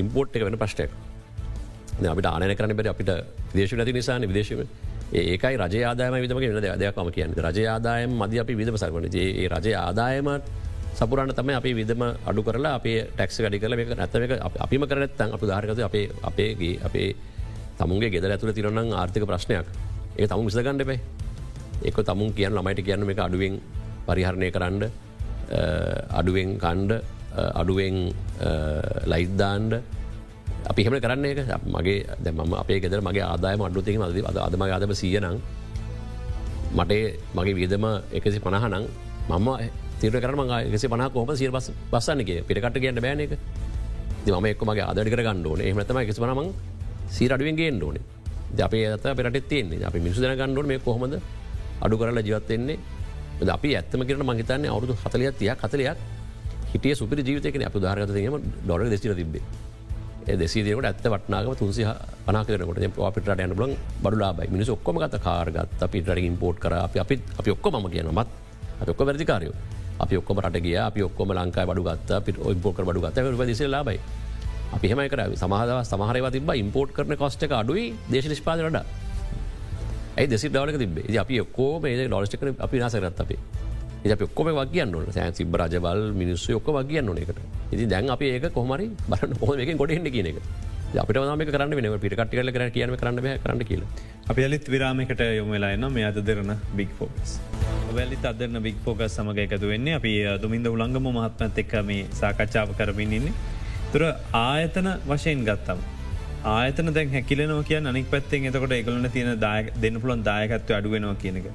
ඉම්පෝට් එක වෙන ප්‍රශ්ටයක්. අපිට ආනය කරන බැ අපිට දේශ නැති නිසාන විදේශම ඒකයි රජ ආදායම විදම වෙන දෙයක්ම කියන්න. රජ ආදායම් මද අපි විදම සරවන ඒ රජ ආදායම සපුරන්න තම අපි විදම අඩු කරලා අපේ ටැක්ස ගඩි කරල එක නැතක අපිම කරනත්තන් අප ධාරකත අපේ අපේගේ අපේ තමුන්ගේ ගෙදර ඇතුළ තිරන්න ආර්ථික ප්‍රශ්නයක්. ඒ තමුන් විසගණ්ඩ පේ ඒක තමුන් කියන්න ළමයිට කියන්න එක අඩුවෙන් පරිහරණය කරන්න අඩුවෙන් කණ්ඩ අඩුවෙන් ලයිද්දාන්ඩ අපි හෙම කරන්න එක මගේ දැම අපේ ගෙදර මගේ ආදායම අඩුතික අද අදම අදම සියනං මට මගේ වියදම එකසි පණහනං මම තිර කර එකසි පන කොම සිර බස් බස්සන්නක පිටකට කියන්න බෑන එක ම එක් මගේ අදඩි කර ගණ්ඩෝන එහමතම එකසි පනමං සීරඩුවෙන්ගේ ෝනේ ද අපේ ඇත පෙරට තියන්නේ. අපි මිනිසු දන ගණ්ඩුව මේ කොහොමද අඩු කරලා ජීවත්වෙන්නේ අපි ඇත්තම කරන මහිතන්නේ අවුදු හතලිය තියක් කතලයක් හිටිය සුපි ජීවිතක අප ධාරගතම ඩොර දෙසිර තිබේ දෙසිදකට ඇත්ත වටනාගම තුන්සි පනකට අපිට යන බල බඩුලාබයි මිනිස් ඔක්කොම ගත කාරගත් අපිට ඉම්පෝට් කර. අපි අපි අපි ඔක්කොම කියන මත් ඔක්ක වැරදිකාරයෝ. අපි ඔක්කොම රටගේ අපි ඔක්කොම ලංකායි බඩුගත් පිට ඉම්පෝට බඩුගත දිස ලාබයි අපි හෙම කර සමහදව සමහරව තිබ ඉම්පෝට් කරන කොස්ට එක අඩුයි දේශ නිෂ්පාදනට ඇයි දෙසි දවලක තිබේ අපි ඔක්කෝම ඒ ඩොස්ටක අපි නාසරත් අපේ. එ ඔක්කොම වගේන්න සෑ සිබ රජවල් මිනිස්සු ඔක්ක වගේන්න නොනෙකට ඉති දැන් අප ඒක කොහමරි බරන්න හොම එක ගොඩෙන්න්න කියන එක. අපිට ම කරන්න වෙන පිට කට්ටිකල කර කියන කරන්න කරන්න කියල. අප යලිත් විරාමකට යොමවෙලා එන්න මේ අද දෙරන බික් ෆෝකස් වැලි අදරන බික් ෆෝකස් සමඟ එකතු වෙන්නේ. අපි දුමින්ද උළංගම මහත්මත් එක්ක මේ සාකච්ඡාව කරමින් ඉන්නේ. තුර ආයතන වශයෙන් ගත්තම ආයතන දැන් හැකිලනෝ කිය අනික් පැත්තෙන් එතකොට එකලන තියෙන දාය දෙන්න පුළන් දායකත්ව අඩුවෙනවා කියනක.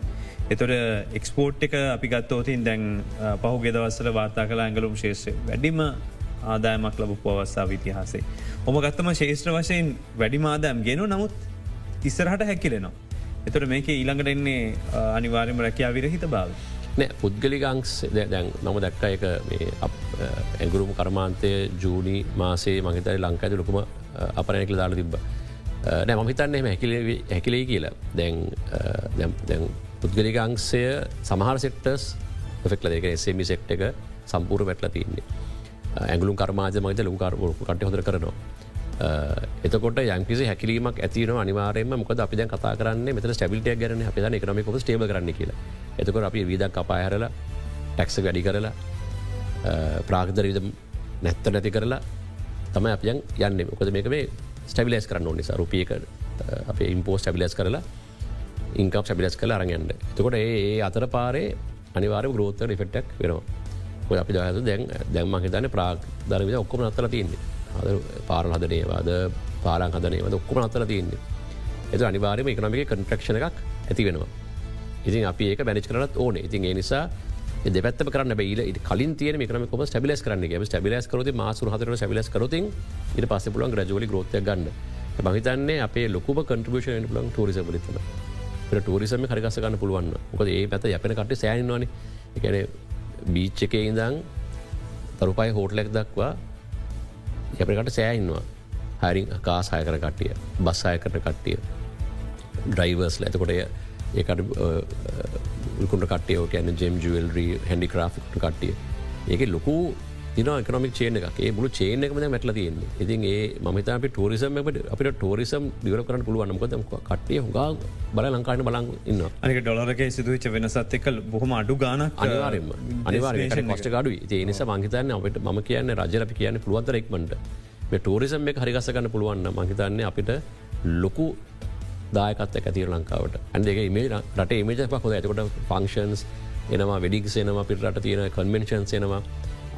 එතොට එක්ස්පෝට් එක අපි ගත්තෝතින් දැන් පහු ගෙදවස්සල වාර්තා කලා ඇඟලුම් ශේෂය වැඩිම ආදායමක් ලබ පවස්සා විතිහාසේ. ඔම ගත්තම ශේෂත්‍ර වශයෙන් වැඩිම ආදායම් ගෙන නමුත් ඉස්සරහට හැකිලෙනවා. එතොට මේක ඊළඟට එන්නේ අනිවාර්යම රැකයා විරහිත භාව. නෑ පුද්ගලිකංස් දැන් නම දැක්ක එක මේ ඇගුරුම් කර්මාන්තය ජූනි මාසේ මහිතයි ලංකාද ලොකුම අපනැකල දාල තිබ්බ නෑ මහිතන්නේ හැකිල හැකිලේ කියලා දැන් දැන් පුද්ගලිකංසය සමහර සෙක්ටර්ස් ෆෙක්ල දෙක එසමි සෙක්ට එක සම්පූර් වැටල තින්නේ ඇගලු කර්මාජ මගත ලුකාර කට හොඳර කරනවා. එතකොට යම්කිසි හැකිලීමක් ඇතින අනිවාරයම මොකද අපි දැන් කතා කරන්න මෙත ස්ටබිලිට ගැරන අප එකනමික ස්ටේබ කරන්න කියලා. එතකොට අපි විදක් අපායහරලා ටැක්ස වැඩි කරලා ප්‍රාගදරවිද නැත්ත නැති කරලා තම අපියන් යන්න. මොකද මේක මේ ස්ටබිලස් කරන්න ඕනිස රුපියක අප ඉම්පෝ ස්ටබිලස් කරලා ඉංකම් සැබිලස් කළ අරගන්න තකොට ඒ අතර පාරේ අනිවාර ග්‍රෝත රිෆෙට්ටක් වෙනවා. අපි දහතු දැන් දැම්ම හිතන ප්‍රාග් දරවිද ඔක්කොම නත්තල තියන්නේ. පාරල් හදනේවාද පාරං හදනේවද ඔක්කොම අතර තියන්නේ. එත අනිවාරම එකනමික කන්ට්‍රක්ෂණ එකක් ඇති වෙනවා. ඉතින් අපි ඒක බැනිච් කරත් ඕන. ඉතින් ඒ නිසා දෙපත් කරන්න බයිල කලින් තිය මේකම කොම ස්ටබිලස් කරන්න ගේ ස්ටබිලස් කරති මාසු හතර ස්බිලස් කරති ඉට පස්ස පුලන් ග්‍රජලි ග්‍රෝත ගන්න. මහිතන්නේ අපේ ලොකුම කන්ට්‍රබෂන් ලන් ටරිස ලිතම ටරිසම හරිගසගන්න පුළුවන් මොකද ඒ පැත යපෙන කට සෑනවාන එකන බීච්ච එක ඉඳං තරුපයි හෝටලෙක් දක්වා යපකට සෑඉන්නවා හරින් කාසාය කර කට්ටිය බස්සාය කරන කට්ටිය ඩ්‍රයිවර්ස් ඇතකොට ඒකට කුට කටයෝ කියන ජෙම් ජුවල්රී හැඩි ක්‍රාෆික්ට කට්ටිය ඒක ලොකු දින එකනොමික් චේන එක මුළු චේන එකම මැටල තියන්නේ. ඉතින් ඒ මත අප ටෝරිසම් අපිට ටෝරිසම් දිවර කරන පුළුවන් මොකද කට්ටිය හුගා බල ලංකාන බලන් ඉන්න අනික ඩොලරක සිදුවච්ච වෙනසත් එක්ක බොහොම අඩු ගාන අනිවාරෙන්ම අනිවාර පස්ට ගඩු ඒ නිසා මංහිතන්න අපට ම කියන්න රජලපි කියන්න පුළුවන්තර එක්මට ටෝරිසම් එක හරිගසගන්න පුළුවන්න මහිතන්නේ අපිට ලොකු දායකත් ඇතිර ලංකාවට. ඇන්දක මේ රට මේජ පක් හොද ඇතකොට ෆංක්ෂන්ස් එනවා වෙඩික්ස් එනවා පිට රට තියෙන කන්වෙන්ශන්ස් එනවා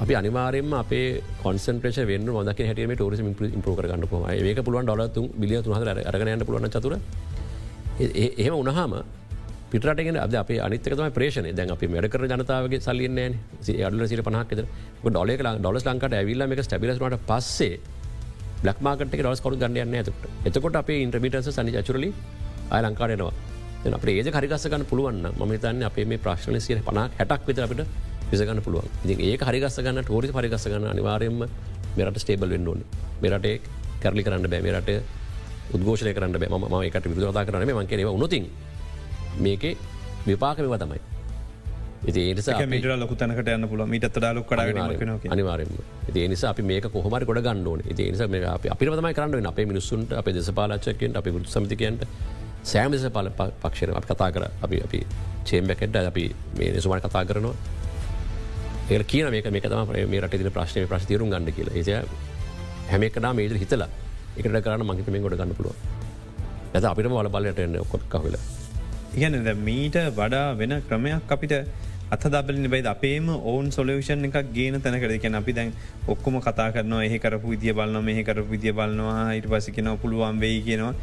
අපි අනිවාරෙන්ම අපේ කොන්සන්ට්‍රේෂ වෙන්න ොදක හැටම ටෝරම ඉම්පෝ කරගන්න පුම ඒක පුළුවන් ඩොලතු බිලිය තුහ අරගනයන්න පුළුවන් චතුර. එහෙම උනහම පිටරටගෙන අද අප අනිතකම ප්‍රේෂණ දැන් අපි මැඩකර ජනතාවගේ සල්ලියන්නේ අඩුල සිට පනහක්ද ඩොලෙක ඩොලස් ලංකට ඇවිල්ල එක ස්ටබිලස්මට පස්සේ බ්ලක්මාකට ඩොස් කරු ගන්නයන්න ඇතට එතකොට. අපේ ඉන්ට්‍රමිටස සනි චුරලි අය ලංකාරයනවා අප ඒජ හරිගස්සගන්න පුළුවන් ම තන්න අපේ මේ ප්‍රශ්න සිය පනක් හැටක් විතර අපට විසගන්න පුළුවන්. ඉතින් ඒ හරිගස්සගන්න ටෝරි පරිගස්සගන්න අනිවාරයෙන්ම මෙරට ස්ටේබල් වෙන්ඩෝන මෙරටේ කැරලි කරන්න බෑ මෙරට උද්ඝෝෂය කරන්න බෑ. ම එකට විරදතා කරන මංකෙනව උනොතින් මේකේ විපාක මෙව තමයි. ඒ මිට ලොකු තැනකට යන්න පුල මිට දාලක් කඩ අනිවාරම ඒ නිසා අපි මේක කොහමර ගොඩ ගන්නඩෝන ඒ නිසා මේ අපි තමයි කරන්න අපේ මිනිස්සුන්ට අප දෙසපාලච්චකෙන්ට අපි පුෘ සමතිකයන්ට සෑම දෙස පල පක්ෂණ අප කතා කර. අපි අපි චේම්බැකෙන්ට අපි මේ නිසුමට කතා කරනවා ඒ කියන මේක මේ තම මේ රට දින ප්‍රශ්නය ප්‍රශ්තිරුම් ගන්න කියල. ඒ හැමකනා මේද හිතලා එකට කරන්න මහිතමෙන් ගොඩ ගන්න පුළුව ඇත අපිට වල බලට එන්න කොත් කහල ඉගැන මීට වඩා වෙන ක්‍රමයක් අපිට අතදබලනි බයිද? අපේම ඔවුන් සොලවෂන් එකක් ගේන තැනකර කියෙන අපි දැන් ඔක්කොම කතා කරනවා එහ කරපු විදිිය බලන්න මෙහ කරපු විදිිය බලන්නවා ඉට පසිකෙන පුළුවන් වෙයි කියනවා.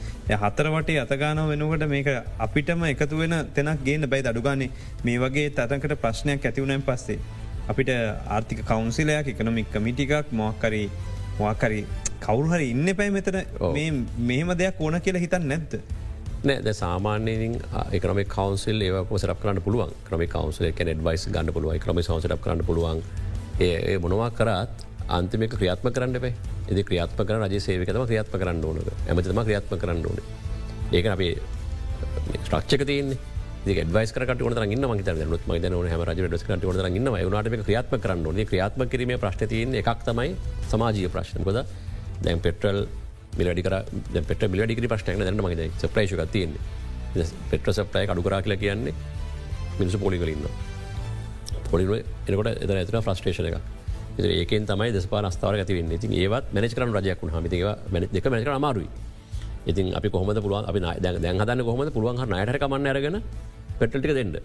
හතරවටේ අතගාන වෙනකට මේක අපිටම එකතු වෙන තැනක් ගේන බයි අඩුගානේ මේ වගේ තතකට ප්‍රශ්නයක් ඇතිවුණෙන් පස්සේ. අපිට ආර්ථික කවන්සිලයක් එකනොමික් කමිටිකක් මොක්කරී මොක්කරි කවුරුහරි ඉන්න පැයි මෙතන. මෙහෙම දෙයක් ඕන කියලා හිතන් නැද්ද. නෑ සාමාන්‍යයෙන් එකනම කවන්සිල් ඒක සරක් කරන්න පුළුවන්? ක්‍රම කවන්සල එක ඩවයිස් ගන්න පුළුවන් ක්‍රම සසරක් කරන්න පුළුවන්. ඒ මොනවා කරත් අන්තිමක ක්‍රියාත්ම කරන්න බේ එදි ක්‍රියාත්ම කර රජ සේවකතම ක්‍රියාත්ම කරන්න ඕන ඇමතිම ක්‍රියාත්ම කරන්න ඕන. ඒක අපේ ස්ට්‍රක්ෂක තියන්නේ ඩවස් කට න්න මත නුත් ම න හම රජ ස් කට න න්න නට ක්‍රියාත්ම කරන්න න ක්‍රියාත්ම කිරීම ප්‍රශ්තියන එකක් තමයි සමාජීය ප්‍රශ්නකොද දැන් පෙට්‍රල් මිලඩිකර පෙට මිලඩිකරි ප්‍රශ්නයන දැන මගේ ප්‍රේශක තියන්නේ. පෙට්‍ර සප්ටය අඩුකරා කියල කියන්නේ මිනිසු පොලිගලන්න පොලිුව එනකොට එත ඇතන ෆ්‍රස්ටේෂන එක ඒකෙන් තමයි දෙස්පා ස්ථාව ඇතිවන්න ඉතින් ඒවත් මැනච කරන රජයක් වුණ හමතිව දෙක මැක අමාරුයි. ඉතින් අපි කොහොමද පුළුවන්? අපි දැන් හදන්න කොහොමද? පුළුවන් හ නයට කමන්න අරගෙන පෙටල්ටික දෙන්න.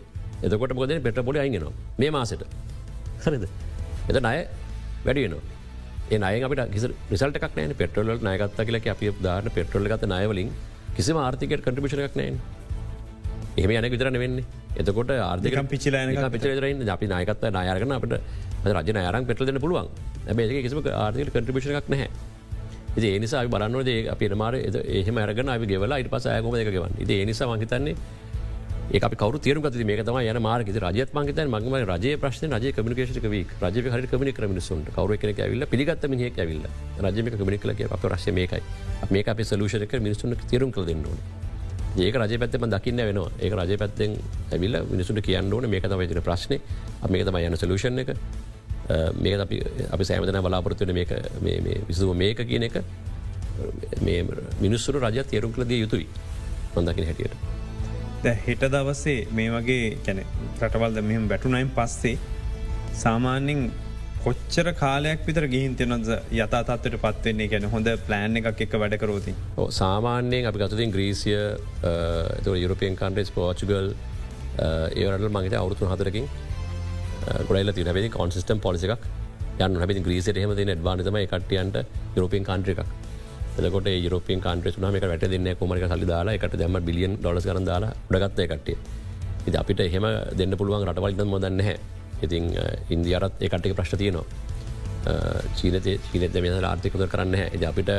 එතකොට මොකද පෙට පොලි අයිගෙනවා මේ මාසට. හරිද? එත නය වැඩියනවා ඒ අය අපට කිසි රිසල්ට එකක් නෑන පෙට්‍රොල් නයගත්ත කියලක අපි දාන පෙට්‍රොල් ගත නයවලින් කිසි ආර්ථිකට කටිපිෂණක් නෑන් එහම යන විතරන වෙන්නේ එතකොට ආර්ථික පිචිල පිචරන්න අපි නායකත්ත නායරගන අපට රජ නයරන් පෙටල පුළුවන්. ඇබේ කිසිම ආර්ථික කටිපිෂණක් නැහැ ඒ නිසා බලන්නද අප මාර එහෙම රගන අපි ගෙවලා ඉට පස යකොම එක ගවන් ඒ නිසා මහිතන්නේ ඒ කවරු තේරු ගත මේ තම යන මාර්ග රජත් මංගත මගම රජය ප්‍රශ්න රජ කමිකේෂක වී රජ හරි කමික කරමිනිසුන්ට කවර කෙනෙ ඇවිල්ල පිගත් මිනිහෙක් ඇවිල්ල. රජමික කමික ලක අප රශ්ය මේකයි. මේක අප සලූෂක මිනිසුන් තේරුම් කළ දෙන්න ඕන. ඒක රජ පැත්තම දකින්න වෙනවා ඒක රජ පැත්තෙන් ඇවිල්ල මිනිසුට කියන්න ඕන. මේක තම තින ප්‍රශ්නය මේක තම යන සලූෂණ එක. මේ අපි සෑමතන බලාපොරත්තුවන මේක විසුව මේක කියන එක මිනිස්සුර රජ තේරුම් කළදිය යුතුයි. හොඳකින හැටියට. හෙට දවස්සේ මේ වගේ කැන රටවල්ද මෙහම වැටුනයින් පස්සේ සාමාන්‍යෙන් කොච්චර කාලයක් විතර ගිහින් තියනොද යතාතත්වට පත්වන්නේ ගැන හොඳ ප්ලෑන් එකක් එක වැඩකරෝති සාමාන්‍යයෙන් අපි ගතුතින් ග්‍රීසිය යුරපියන් කන්ටෙස් පෝචුගල් ඒවරට මගේ අවුරුතු හතරකින් ගොඩයිල තින ැති කොන්සිස්ටම් පොලිසික් යන්න හැි ග්‍රීසිට හෙම ඩ්වානතම කටියන්ට යුරපියන් කාන්ට්‍ර එකක්. එකොට යුරපින් කාන්ට්‍රස් නම වැට දෙන්න කොමරක සල්ලි දාලා එකට දෙම බිලියන් ඩොලස් කරන දාලා ඩගත්ත කටේ ඉති අපිට එහෙම දෙන්න පුළුවන් රටවල්ද මොදන්න හැ ඉතින් ඉන්දියරත් ඒකටක ප්‍රශ්ට තියනවා. චීනත චීනත මේ ආර්ථිකත කරන්න හැ අපිට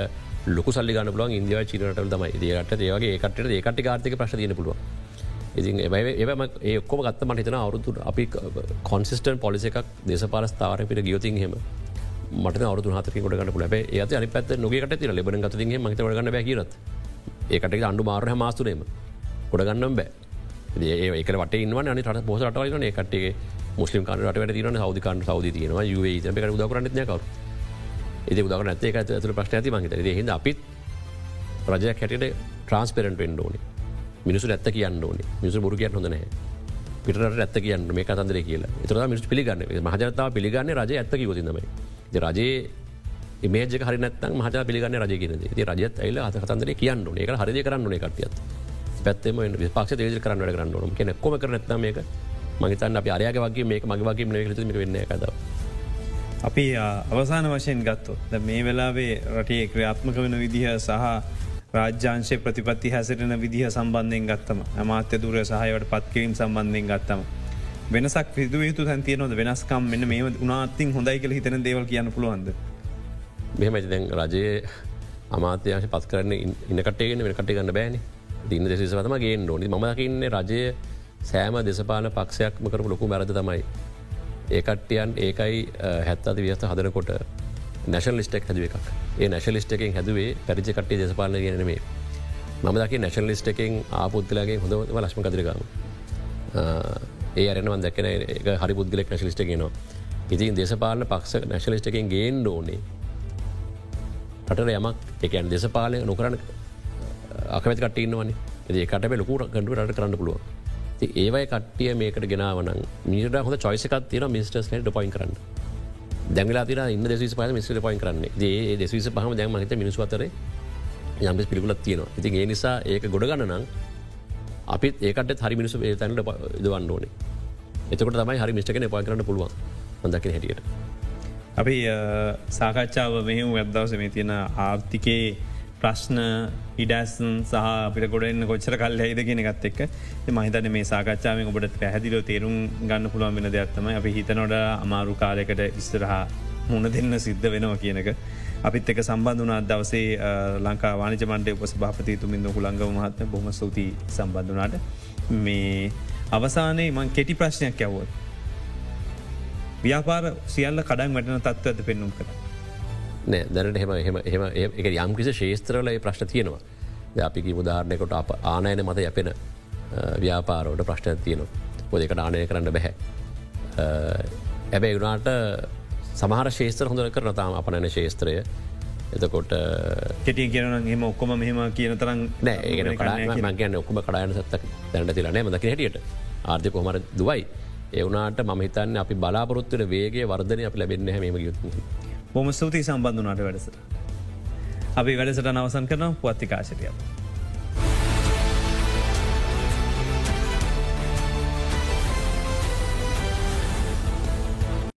ලොක සල්ලි ගන්න පුළුවන් ඉන්දියාව චීනට තමයි. ඒකට ඒවගේ ඒකට ඒකට ආර්ථික ප්‍රශ් තියන පුළුවන්. ඉතින් ඒම ඒක්කොම ගත්තම හිතන අවුරුතු අපි කොන්සිස්ටන් පොලිස එකක් දේශපාලස්ථාවරපිට ගියෝතින් හෙම මට අවුතු හතක කොට ගන්න ලබ ඒත අනි පැත් නොකට ති ලබන ගත මත ගන්න බැකිරත් ඒකට අන්ඩු මාරහ මාස්තුනේම ගොඩගන්නම් බෑ. ඒ ඒක වට ඉන්න අනි ට පොස රටවලන කටේ මුස්ලිම් කානට වැට තින සෞදිකාන් සෞද තියන ේ ක දකරන්න කවරු? ඒ උදක නැතේ ඇතුල ප්‍රශ්න ඇති මහිත හිද අපිත් රජයක් හැටට ට්‍රන්ස්පරෙන්ට වෙන්ඩ ඕනේ. මිනිසු ඇත්ත කියන්න ඕනේ. මිනිසු බුරු කියන්න හොඳ නැහැ. පිට ඇත්ත කියන්න මේ කතන්දර කියලා. එතර මිනිස් පිළිගන්න. මහජනතාව පිළිගන්න රජ ඇත්ත කිවතිනමයි රජයේ මේජ හරිනත් මහත පිළිගන්න රජගෙන ති රජත් ඇල අත කතන්දර කියන්න ඒක හරි කරන්න නේ කටියත් පැත්තම විපක්ෂ දේජ කරන්න වැඩ කරන්න න කෙන කොම කරනත්න මේක මගතන් අප අරයාග වගේ මේක මගේ වගේ මේක වෙන්න කද අපි අවසාන වශයෙන් ගත්තොත් මේ වෙලාවේ රටේ ක්‍රියාත්මක වෙන විදිහ සහ රාජ්‍යංශය ප්‍රතිපත්ති හැසිරෙන විදිහ සම්බන්ධයෙන් ගත්තම අමාත්‍ය දුර සහයට පත්කිරීම් සම්බන්ධයෙන් ගත්තම. වෙනසක් විදුව යුතු තැන්තියනොද වෙනස්කම් මෙන්න මේ උනාත්තින් හොඳයි කළ හිතන දේවල් කියන්න පුළුවන්ද? මෙහමති දැන් රජයේ අමාත්‍යංශ පත් කරන්න ඉන්නකටේගෙන වෙනකට ගන්න බෑන. දින්න දෙසිසවතම ගේ ඕනි. මකින්න රජය සෑම දෙසපාන පක්ෂයක්ම කරපු ලොකු මැරද තමයි. ඒකට්ටියන් ඒකයි හැත්තති වියස්ත හදනකොට නැශල් ලිස්ටක් හැදුව එකක්. ඒ නැශලිස්ට එකෙන් හැදුවේ පැරිචි කට්ටේ දෙසපාලන කියනමේ මම දකි නැශල් ලිස්ට එකෙන් ආපුද්ලගේ හොඳ ලශ්ම කදිරගම. ඒ අරනවන් දැකන එක හරි පුද්ගලෙක් නැශලිස්ට ගෙනවා ඉතින් දේශපාලන පක්ෂ නැශලිස්ට එකෙන් ගේන් ඕනේ. රටට යමක් එකන් දෙසපාලය නොකරන අකමැති කටන්නවන ඒකට ලොකු ගඩු රට කරන්න පුළුව ඒවයි කට්ටිය මේකට ගෙනාවන මිට හොඳ චොයිසකත් තින මිස්ටස් ට පොයින් කරන්න. දැගලා තිර ඉන්න දෙස පහ මිස්ට පොයින් කරන්න. ඒ දෙසවිස පහම දැම හිත මිනිස් අතර යම්පෙස් පිළිකුලත් තියෙනවා. ඉතින් ඒ නිසා ඒක ගොඩගන්න නම් අපිත් ඒකට හරි මිනිසු තැනට දවන්න ඕනේ. එතකට තමයි හරි මිෂ්කන පා කරන්න පුළුවන්. හොඳකින හැටියට. අපි සාකච්ඡාව මෙහම වැදදවස මේ තියෙන ආර්ථිකයේ ප්‍රශ්න ඉඩස්න් සහ අපිට ගොඩන්න කොච්චර කල් ඇයිද කියෙන ගත් එක් මහිතන මේ සාකච්ඡාවෙන් ඔබට පැහැදිලෝ තේරුම් ගන්න පුළුවන් වෙන දෙයක්ත්තම අපි හිතනොට අමාරු කාලයකට ඉස්තරහා මුණ දෙන්න සිද්ධ වෙනවා කියනක අපිත් එක සම්බන්ධ වනා දවසේ ලංකා වානිජ මන්ඩය උපස භාපති තුමින්ද හුළංග මහත්ම බොම සූති සම්බන්ධනාට මේ අවසානයේ මං කෙටි ප්‍රශ්නයක් ඇව්වොත්. ව්‍යාපාර සියල්ල කඩන් වැටන තත්ව ඇත පෙන්නුම් කර. නෑ දැනට හෙම හෙම එම එක යම්කිසි ශේස්ත්‍රල ප්‍රශ්න තියෙනවා. අපිකි උදාහරණයකොට අප ආනයන මත යැපෙන ව්‍යාපාරෝට ප්‍රශ්න තියෙනවා. ඔ දෙකට ආනය කරන්න බැහැ. ඇබැයි ගුණාට සමහර ශේස්ත්‍ර හොඳර කරන තාම අපනන ශේස්ත්‍රය එතකොට කෙටිය කියන හෙම ඔක්කොම මෙහම කියන තරම් නෑ ඒ මගේන ඔක්කම කඩායන සත්තක් දැනට තිලනෑ මදක හැටියට. ආර්ථය කොමර දුවයි. එවනාට මහිතන්න අපි බලාපොරොත්තුර වේගේ වර්ධනය අප ලැබෙන්න හැම යුතු බොම ස්තුතියි සම්බන්ධනාට වැඩසට අපි වැඩසට නවසන් කරන පුවත්තිකාශකයක්.